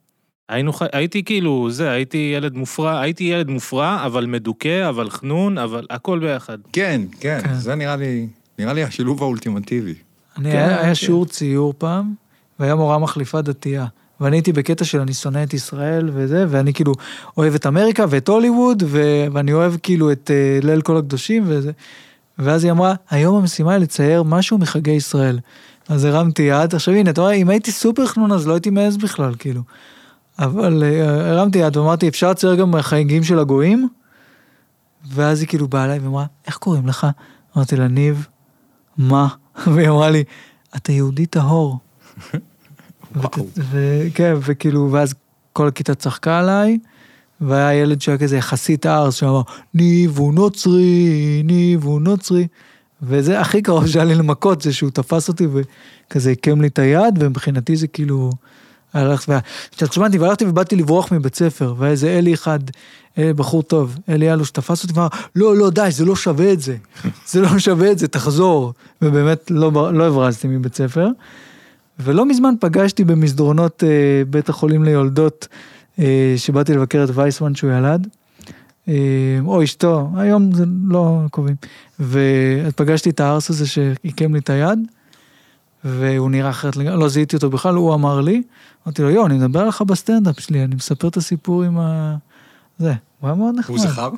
היינו, ח- הייתי כאילו, זה, הייתי ילד מופרע, הייתי ילד מופרע, אבל מדוכא, אבל חנון, אבל הכל ביחד. כן, כן, כן. זה נראה לי, נראה לי השילוב האולטימטיבי. אני, כן, היה, כן. היה שיעור ציור פעם, והיה מורה מחליפה דתייה. ואני הייתי בקטע של אני שונא את ישראל וזה, ואני כאילו אוהב את אמריקה ואת הוליווד, ו... ואני אוהב כאילו את uh, ליל כל הקדושים וזה. ואז היא אמרה, היום המשימה היא לצייר משהו מחגי ישראל. אז הרמתי יד, עכשיו הנה, אתה רואה, אם הייתי סופר חנון אז לא הייתי מעז בכלל, כאילו. אבל uh, הרמתי יד ואמרתי, אפשר לצייר גם חגיגים של הגויים? ואז היא כאילו באה אליי ואמרה, איך קוראים לך? אמרתי לה, ניב, מה? והיא אמרה לי, אתה יהודי טהור. וכן, וכאילו, ואז כל הכיתה צחקה עליי, והיה ילד שהיה כזה יחסית ארס, שאמר, ניב הוא נוצרי, ניב הוא נוצרי. וזה הכי קרוב שהיה לי למכות, זה שהוא תפס אותי וכזה עיקם לי את היד, ומבחינתי זה כאילו... הלכתי, התעצבנתי והלכתי ובאתי לברוח מבית ספר, ואיזה אלי אחד, אה, בחור טוב, אלי אלוש תפס אותי ואמר, לא, לא, די, זה לא שווה את זה, זה לא שווה את זה, תחזור. ובאמת לא, לא הברזתי מבית ספר. ולא מזמן פגשתי במסדרונות אה, בית החולים ליולדות, אה, שבאתי לבקר את וייסמן שהוא ילד, אה, או אשתו, היום זה לא קובעים. ואז פגשתי את הארס הזה שעיקם לי את היד, והוא נראה אחרת לגמרי, לא זיהיתי אותו בכלל, הוא אמר לי, אמרתי לו, יואו, אני מדבר עליך בסטנדאפ שלי, אני מספר את הסיפור עם ה... זה, הוא היה מאוד נחמד. הוא זכר?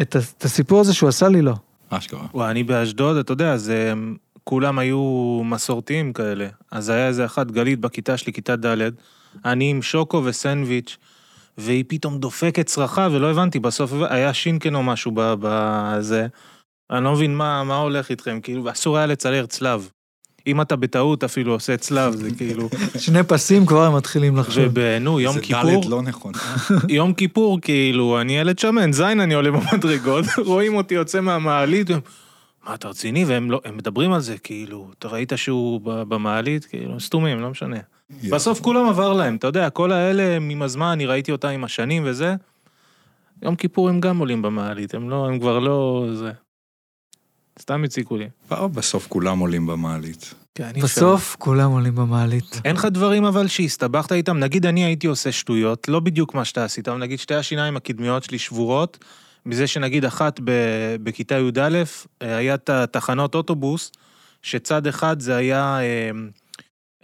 את, את הסיפור הזה שהוא עשה לי, לא. אשכרה. וואי, אני באשדוד, אתה יודע, זה... כולם היו מסורתיים כאלה. אז היה איזה אחת, גלית, בכיתה שלי, כיתה ד', אני עם שוקו וסנדוויץ', והיא פתאום דופקת צרחה, ולא הבנתי, בסוף היה שינקן או משהו ב- בזה. אני לא מבין מה, מה הולך איתכם, כאילו, אסור היה לצייר צלב. אם אתה בטעות אפילו עושה צלב, זה כאילו... שני פסים כבר הם מתחילים לחשוב. ובנו, יום זה כיפור, ד' לא נכון. יום כיפור, כאילו, אני ילד שמן, זין אני עולה במדרגות, רואים אותי יוצא מהמעלית, והם, מה, אתה רציני? והם לא, הם מדברים על זה, כאילו, אתה ראית שהוא ב- במעלית? כאילו, סתומים, לא משנה. בסוף כולם עבר להם, אתה יודע, כל האלה, עם הזמן, אני ראיתי אותם עם השנים וזה, יום כיפור הם גם עולים במעלית, הם לא, הם כבר לא, זה. סתם הציקו לי. בסוף כולם עולים במעלית. כן, בסוף כולם עולים במעלית. אין לך דברים אבל שהסתבכת איתם? נגיד אני הייתי עושה שטויות, לא בדיוק מה שאתה עשית, אבל נגיד שתי השיניים הקדמיות שלי שבורות, מזה שנגיד אחת ב- בכיתה י"א, אה, היה את התחנות אוטובוס, שצד אחד זה היה, אה,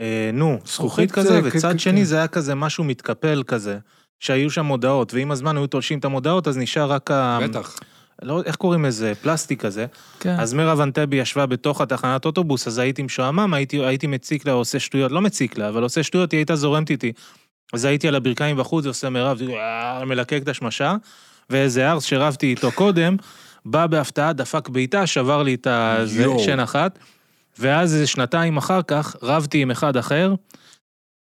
אה, נו, זכוכית כזה, אה, כן, וצד כן, שני כן. זה היה כזה משהו מתקפל כזה, שהיו שם מודעות, ועם הזמן היו תולשים את המודעות, אז נשאר רק ה... בטח. לא, איך קוראים לזה? פלסטיק כזה. כן. אז מירב אנטבי ישבה בתוך התחנת אוטובוס, אז הייתי משועמם, הייתי, הייתי מציק לה, עושה שטויות, לא מציק לה, אבל עושה שטויות, היא הייתה זורמת איתי. אז הייתי על הברכיים בחוץ, עושה מירב, מלקק את השמשה, ואיזה ארס שרבתי איתו קודם, בא בהפתעה, דפק בעיטה, שבר לי את. השן אחת, ואז איזה שנתיים אחר כך, רבתי עם אחד אחר,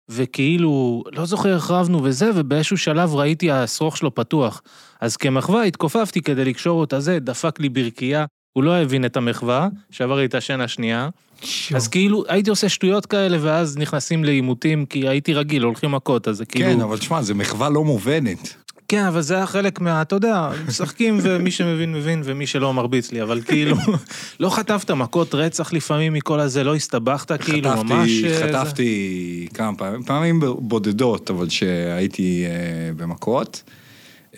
וכאילו, לא זוכר איך רבנו וזה, ובאיזשהו שלב ראיתי השרוך שלו פתוח. אז כמחווה התכופפתי כדי לקשור אותה זה, דפק לי ברכייה, הוא לא הבין את המחווה, שבר לי את השן השנייה. שיו. אז כאילו, הייתי עושה שטויות כאלה, ואז נכנסים לעימותים, כי הייתי רגיל, הולכים מכות, אז זה כאילו... כן, אבל תשמע, זו מחווה לא מובנת. כן, אבל זה היה חלק מה... אתה יודע, משחקים ומי שמבין מבין ומי שלא מרביץ לי, אבל כאילו, לא חטפת מכות רצח לפעמים מכל הזה, לא הסתבכת, כאילו, חטפתי- ממש... אה, חטפתי כמה פעמים, פעמים בודדות, אבל שהייתי אה, במכות.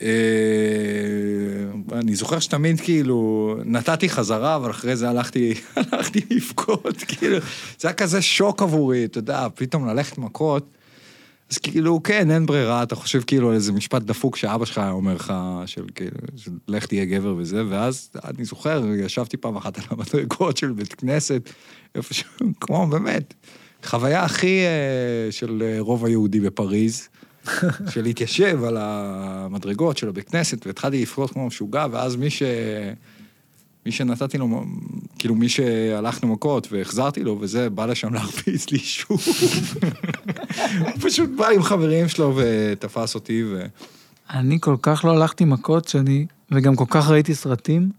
אה, אני זוכר שתמיד כאילו, נתתי חזרה, אבל אחרי זה הלכתי, הלכתי לבכות, כאילו, זה היה כזה שוק עבורי, אתה יודע, פתאום ללכת מכות. אז כאילו, כן, אין ברירה, אתה חושב כאילו על איזה משפט דפוק שאבא שלך היה אומר לך, של כאילו, של לך תהיה גבר וזה, ואז אני זוכר, ישבתי פעם אחת על המדרגות של בית כנסת, איפשהו, כמו באמת, חוויה הכי אה, של אה, רוב היהודי בפריז, של להתיישב על המדרגות של הבית כנסת, והתחלתי לפרוט כמו משוגע, ואז מי ש... מי שנתתי לו, כאילו מי שהלכנו מכות והחזרתי לו וזה, בא לשם להרביץ לי שוב. הוא פשוט בא עם חברים שלו ותפס אותי ו... אני כל כך לא הלכתי מכות שאני, וגם כל כך ראיתי סרטים,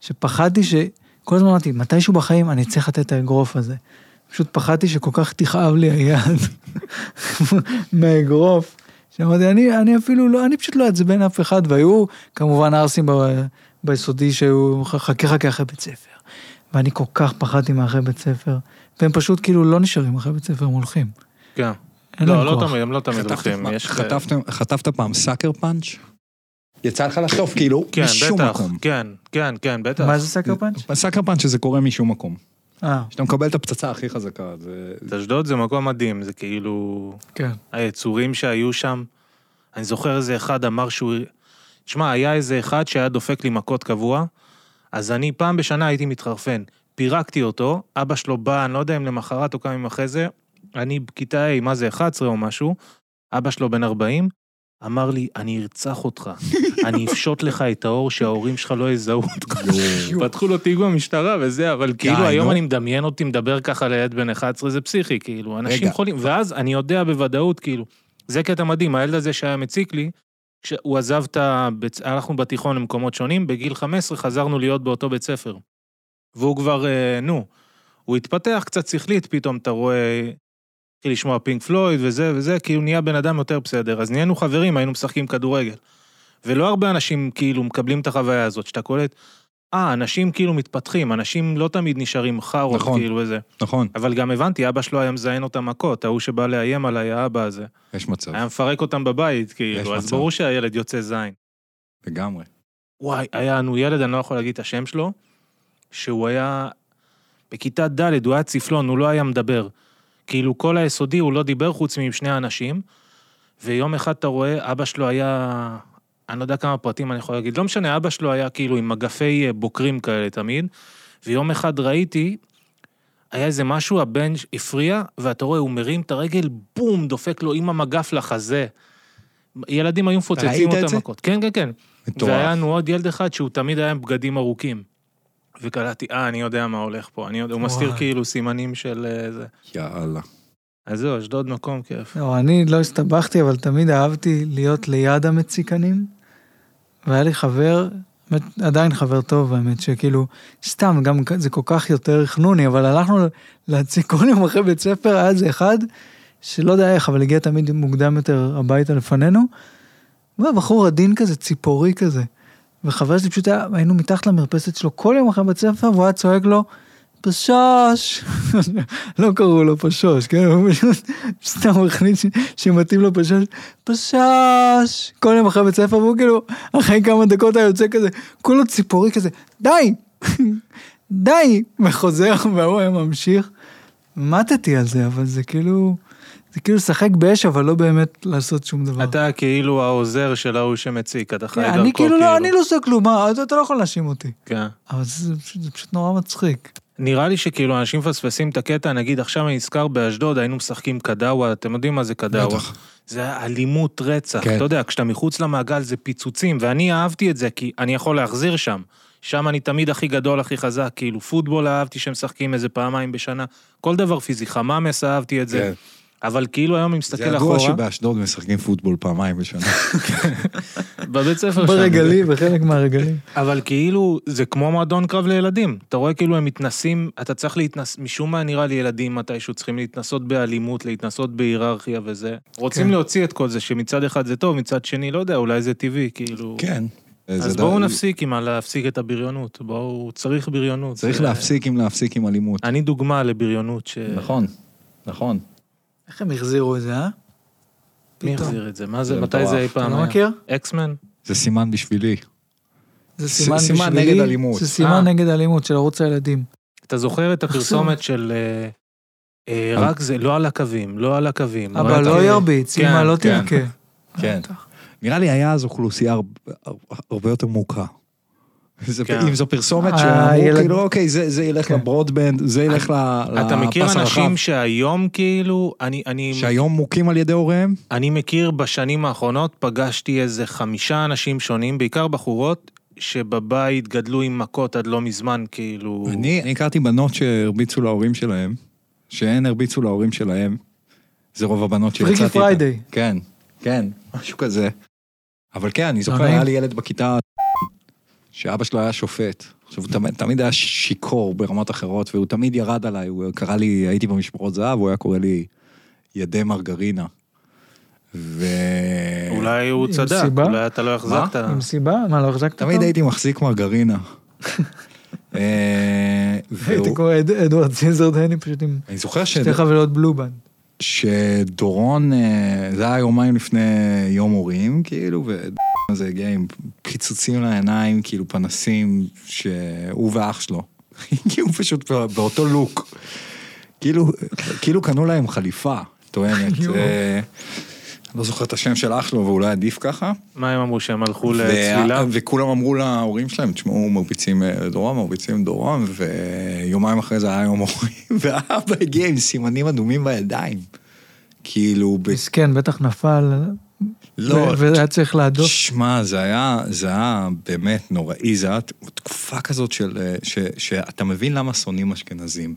שפחדתי ש... כל הזמן אמרתי, מתישהו בחיים אני צריך לתת את האגרוף הזה. פשוט פחדתי שכל כך תכאב לי היד מהאגרוף, שאמרתי, אני, אני אפילו לא, אני פשוט לא אעצבן אף אחד, והיו כמובן ערסים ביסודי שהיו חכה חכה אחרי בית ספר. ואני כל כך פחדתי מאחרי בית ספר, והם פשוט כאילו לא נשארים אחרי בית ספר, הם הולכים. כן. לא, לא כוח. תמיד, הם לא תמיד חטפת הולכים. פעם- יש- חטפת- חטפת פעם sucker punch? יצא לך לחטוף כאילו כן, משום בטח. מקום. כן, כן, כן, בטח. מה זה sucker punch? sucker punch שזה קורה משום מקום. אה, שאתה מקבל את הפצצה הכי חזקה, זה... אשדוד זה מקום מדהים, זה כאילו... כן. היצורים שהיו שם, אני זוכר איזה אחד אמר שהוא... תשמע, היה איזה אחד שהיה דופק לי מכות קבוע, אז אני פעם בשנה הייתי מתחרפן. פירקתי אותו, אבא שלו בא, אני לא יודע אם למחרת או כמה ימים אחרי זה, אני בכיתה A, מה זה, 11 או משהו, אבא שלו בן 40, אמר לי, אני ארצח אותך, אני אפשוט לך את האור שההורים שלך לא יזהו אותך. פתחו לו תיק במשטרה וזה, אבל כאילו היום. אני מדמיין אותי מדבר ככה לילד בן 11, זה פסיכי, כאילו, אנשים. חולים, ואז אני יודע בוודאות, כאילו, זה קטע מדהים, הילד הזה שהיה מציק לי, כשהוא עזב את ה... בית- הלכנו בתיכון למקומות שונים, בגיל 15 חזרנו להיות באותו בית ספר. והוא כבר, אה, נו, הוא התפתח קצת שכלית, פתאום אתה רואה, התחיל לשמוע פינק פלויד וזה וזה, כאילו נהיה בן אדם יותר בסדר. אז נהיינו חברים, היינו משחקים כדורגל. ולא הרבה אנשים כאילו מקבלים את החוויה הזאת, שאתה קולט, אה, אנשים כאילו מתפתחים, אנשים לא תמיד נשארים חארות, נכון. כאילו וזה. נכון, אבל גם הבנתי, אבא שלו היה מזיין אותם מכות, ההוא שבא לאיים עליי, האבא הזה. יש מצב, היה מפרק אותם בבית, כאילו, אז מצב. ברור שהילד יוצא זין. לגמרי. וואי, היה לנו ילד, אני לא יכול להגיד את השם שלו, שהוא היה בכיתה ד', הוא היה צפלון, הוא לא היה מדבר. כאילו, כל היסודי הוא לא דיבר חוץ מעם שני אנשים, ויום אחד אתה רואה, אבא שלו היה, אני לא יודע כמה פרטים אני יכול להגיד, לא משנה, אבא שלו היה כאילו עם מגפי אה, בוקרים כאלה תמיד, ויום אחד ראיתי, היה איזה משהו, הבן הפריע, ואתה רואה, הוא מרים את הרגל, בום, דופק לו עם המגף לחזה. ילדים היו מפוצצים אותם? מכות. כן, כן, כן. מטורף. והיה לנו עוד ילד אחד שהוא תמיד היה עם בגדים ארוכים. וקלטתי, אה, אני יודע מה הולך פה, אני יודע, הוא מסתיר. כאילו סימנים של אה, זה. יאללה. אז זהו, אשדוד מקום כיף. לא, אני לא הסתבכתי, אבל תמיד אהבתי להיות ליד המציקנים. והיה לי חבר, באמת, עדיין חבר טוב, האמת, שכאילו, סתם, גם זה כל כך יותר חנוני, אבל הלכנו להציג כל יום אחרי בית ספר, היה איזה אחד, שלא יודע איך, אבל הגיע תמיד מוקדם יותר הביתה לפנינו. הוא היה בחור עדין כזה, ציפורי כזה. וחבר שלי פשוט היה, היינו מתחת למרפסת שלו כל יום אחרי בית ספר, והוא היה צועק לו, פשוש. לא קראו לו פשוש, כן? הוא פשוט סתם החליט שמתאים לו פשוש, פשוש. כל יום אחרי בית ספר, והוא כאילו, אחרי כמה דקות היה יוצא כזה, כולו ציפורי כזה, די, די, וחוזר, והוא היה ממשיך. מתתי על זה, אבל זה כאילו, זה כאילו לשחק באש, אבל לא באמת לעשות שום דבר. אתה כאילו העוזר של ההוא שמציק, אתה חי כן, דרכו אני כאילו לא, אני לא עושה כלום, אתה לא יכול להאשים אותי. כן. אבל זה פשוט נורא מצחיק. נראה לי שכאילו אנשים מפספסים את הקטע, נגיד עכשיו אני נזכר באשדוד, היינו משחקים קדאווה, אתם יודעים מה זה קדאווה? בטח. זה אלימות רצח, כן. אתה יודע, כשאתה מחוץ למעגל זה פיצוצים, ואני אהבתי את זה כי אני יכול להחזיר שם. שם אני תמיד הכי גדול, הכי חזק, כאילו פוטבול אהבתי שמשחקים איזה פעמיים בשנה, כל דבר פיזי, חמאמס אהבתי את זה, כן. אבל כאילו היום אני זה מסתכל ידוע אחורה, שבאשדוד משחקים פוטבול פעמיים בשנה. בבית ספר שם, ברגלים, בחלק מהרגלים. אבל כאילו, זה כמו מועדון קרב לילדים. אתה רואה כאילו הם מתנסים, אתה צריך להתנס... משום מה נראה לי ילדים מתישהו צריכים להתנסות באלימות, להתנסות בהיררכיה וזה. רוצים כן. להוציא את כל זה, שמצד אחד זה טוב, מצד שני, לא יודע, אולי זה טבעי, כאילו... כן. אז זה בואו ד- נפסיק עם להפסיק את הבריונות. בואו, צריך בריונות. צריך זה- להפסיק עם להפסיק עם אלימות. אני דוגמה לבריונות ש... נכון, נכון. איך הם החזירו את זה, אה? מי. החזיר את זה? מה זה, מתי. זה אי אתה פעם לא היה? מכיר? אקסמן? זה סימן בשבילי. זה סימן סימן בשבילי, נגד אלימות. זה סימן אה. נגד אלימות של ערוץ הילדים. אתה זוכר את? הפרסומת של... אה, אה, רק זה, לא על הקווים, לא על הקווים. אבל לא ירביץ, כן, אמא לא כן. תבכה. כן. נראה לי היה אז אוכלוסייה הרבה יותר מוכה. זה- כן. אם זו פרסומת שאמרו כאילו אוקיי זה זה ילך כן. לברודבנד זה ילך ל- אתה מכיר לפס אנשים הרחב. שהיום כאילו, אני, אני, שהיום מוכים על ידי הוריהם? אני מכיר בשנים האחרונות, פגשתי איזה חמישה אנשים שונים, בעיקר בחורות, שבבית גדלו עם מכות עד לא מזמן, כאילו... אני אני הכרתי בנות שהרביצו להורים שלהם, שהן הרביצו להורים שלהם. זה רוב הבנות שיצאתי freaky. Friday. כן, כן, משהו כזה. אבל כן, אני זוכר. היה לי ילד בכיתה שאבא שלו היה שופט. עכשיו, הוא תמיד, תמיד היה שיכור ברמות אחרות, והוא תמיד ירד עליי, הוא קרא לי, הייתי במשמרות זהב, הוא היה קורא לי ידי מרגרינה. ו... אולי הוא צדק, סיבה? אולי אתה לא החזקת. עם סיבה? מה, לא החזקת אותו? תמיד הייתי מחזיק מרגרינה. אה, הייתי קורא אד- אדוארד ציזר דני פשוט עם אני זוכר ש... שתי חבילות בלובן. שדורון, אה, זה היה יומיים לפני יום הורים, כאילו, וזה הגיע עם פיצוצים לעיניים, כאילו פנסים, שהוא ואח שלו. הגיעו פשוט בא- באותו לוק. כאילו, כאילו קנו להם חליפה, טוענת. אה, לא זוכר את השם של אח שלו, ואולי עדיף ככה. מה הם אמרו, שהם הלכו לצלילה? וכולם אמרו להורים שלהם, תשמעו, מרביצים אה, דורון, מרביצים דורון, ויומיים אחרי זה היה יום הורים, ואבא הגיע עם סימנים אדומים בידיים. כאילו, ב... מסכן, בטח נפל. לא, והיה צריך להדוף. שמע, זה היה, זה היה באמת נוראי, זה היה תקופה כזאת של, אה, ש, שאתה מבין למה שונאים אשכנזים.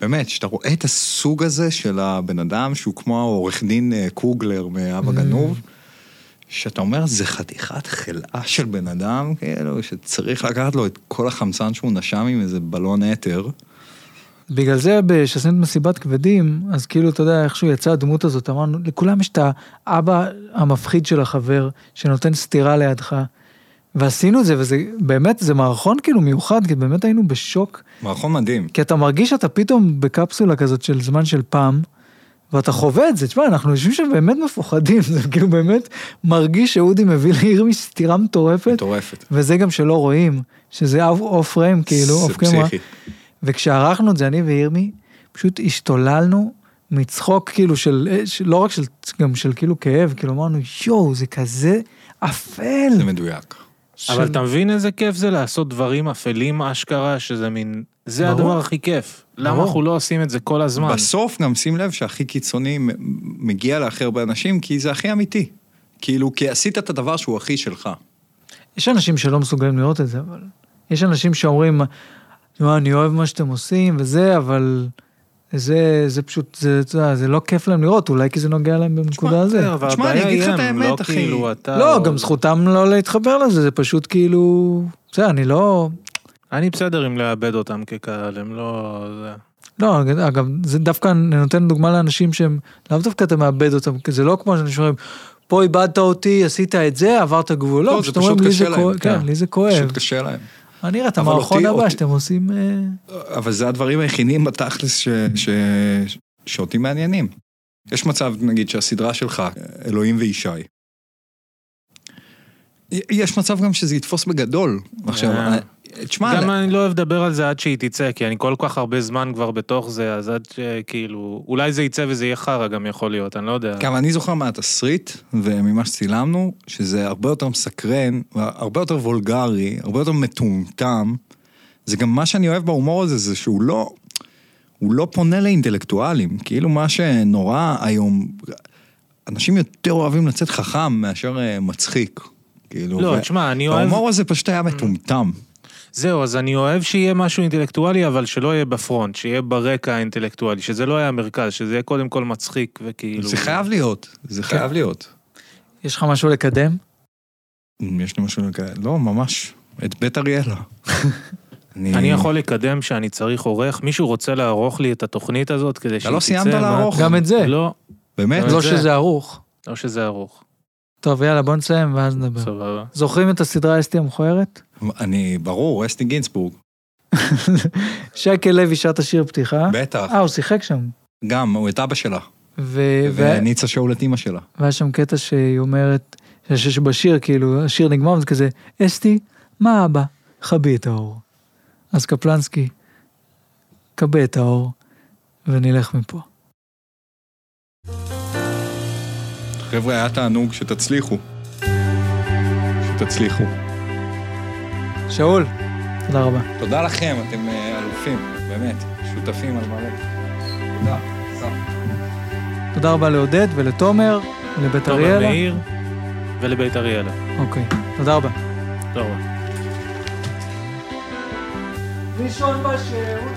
באמת, שאתה רואה את הסוג הזה של הבן אדם, שהוא כמו העורך דין אה, קוגלר מאבא גנוב, שאתה אומר, זה חתיכת חלאה של בן אדם, כאילו, שצריך לקחת לו את כל החמצן שהוא נשם עם איזה בלון אתר. בגלל זה, כשעשינו את מסיבת כבדים, אז כאילו, אתה יודע, איכשהו יצאה הדמות הזאת, אמרנו, לכולם יש את האבא המפחיד של החבר, שנותן סטירה לידך. ועשינו את זה, וזה באמת, זה מערכון כאילו מיוחד, כי באמת היינו בשוק. מערכון מדהים. כי אתה מרגיש שאתה פתאום בקפסולה כזאת של זמן של פעם, ואתה חווה את זה, תשמע, אנחנו יושבים שם באמת מפוחדים, זה כאילו באמת מרגיש שאודי מביא לירמי סטירה מטורפת, מטורפת. וזה גם שלא רואים, שזה off frame כאילו, זה off camera. פסיכי. וכשערכנו את זה, אני וירמי, פשוט השתוללנו מצחוק כאילו של, של לא רק של, גם של כאילו כאב, כאילו אמרנו, יואו, זה כזה אפל. זה מדויק. אבל של- אתה מבין איזה כיף זה לעשות דברים אפלים אשכרה, שזה מין... זה ברור. הדבר הכי כיף. למה ברור. אנחנו לא עושים את זה כל הזמן? בסוף גם שים לב שהכי קיצוני מגיע להכי הרבה אנשים, כי זה הכי אמיתי. כאילו, כי עשית את הדבר שהוא הכי שלך. יש אנשים שלא מסוגלים לראות את זה, אבל יש אנשים שאומרים, "תשמע, אני אוהב מה שאתם עושים וזה, אבל זה, זה פשוט, זה, יודע, זה לא כיף להם לראות, אולי כי זה נוגע להם בנקודה הזאת. כן, תשמע, אני אגיד לך את האמת, לא אחי. כאילו אתה... לא, או- גם זכותם לא להתחבר לזה, זה פשוט כאילו, בסדר, אני לא, אני בסדר עם לאבד אותם כקהל, הם לא... זה... לא, אגב, זה דווקא, אני נותן דוגמה לאנשים שהם, לאו דווקא אתה מאבד אותם, כי זה לא כמו שאנשים אומרים, פה איבדת אותי, עשית את זה, עברת גבול, לא, לא, זה פשוט אומרים, קשה זה להם, כן, כן. לי זה כואב. פשוט קשה להם. אני אראה את המערכון הבא שאתם עושים, אה, אבל זה הדברים היחידים בתכלס ש... ש... שאותי מעניינים. יש מצב, נגיד, שהסדרה שלך, אלוהים וישי. יש מצב גם שזה יתפוס בגדול. עכשיו, אה. תשמע, גם אני לא אוהב לדבר על זה עד שהיא תצא, כי אני כל כך הרבה זמן כבר בתוך זה, אז עד שכאילו... אולי זה יצא וזה יהיה חרא גם יכול להיות, אני לא יודע. גם אני זוכר מהתסריט וממה שצילמנו, שזה הרבה יותר מסקרן, הרבה יותר וולגרי, הרבה יותר מטומטם. זה גם מה שאני אוהב בהומור הזה, זה שהוא לא, הוא לא פונה לאינטלקטואלים. כאילו מה שנורא היום, אנשים יותר אוהבים לצאת חכם מאשר אה, מצחיק. כאילו, לא, ו- תשמע, אני אוהב... וההומור הזה פשוט היה מטומטם. זהו, אז אני אוהב שיהיה משהו אינטלקטואלי, אבל שלא יהיה בפרונט, שיהיה ברקע האינטלקטואלי, שזה לא יהיה המרכז, שזה יהיה קודם כל מצחיק וכאילו... זה חייב להיות, זה חייב להיות. יש לך משהו לקדם? יש לי משהו לכאלה, לא, ממש, את בית אריאלה. אני יכול לקדם שאני צריך עורך, מישהו רוצה לערוך לי את התוכנית הזאת כדי שהיא לא תצא... סיימת מה- לערוך? גם את זה. לא, באמת? לא זה. שזה ערוך. לא שזה ערוך. טוב, יאללה, בוא נסיים ואז נדבר. סבבה. זוכרים את הסדרה אסתי המכוערת? אני, ברור, אסטי גינצבורג. שייקה לוי שר את השיר פתיחה. בטח. אה, הוא שיחק שם. גם, הוא את אבא שלה. ו- וניצה שאול את אימא שלה. והיה שם קטע שהיא אומרת, שבשיר, כאילו, השיר נגמר, וזה כזה, אסתי, מה אבא? כבי את האור. אז קפלנסקי, כבה את האור. ונלך מפה. חבר'ה, היה תענוג שתצליחו. שתצליחו. שאול, תודה רבה. תודה לכם, אתם אה, אלופים, באמת, שותפים על מלא. תודה. תודה רבה לעודד ולתומר ולבית תומר אריאלה. מאיר ולבית אריאלה. אוקיי, תודה רבה. תודה רבה. ראשון בשירות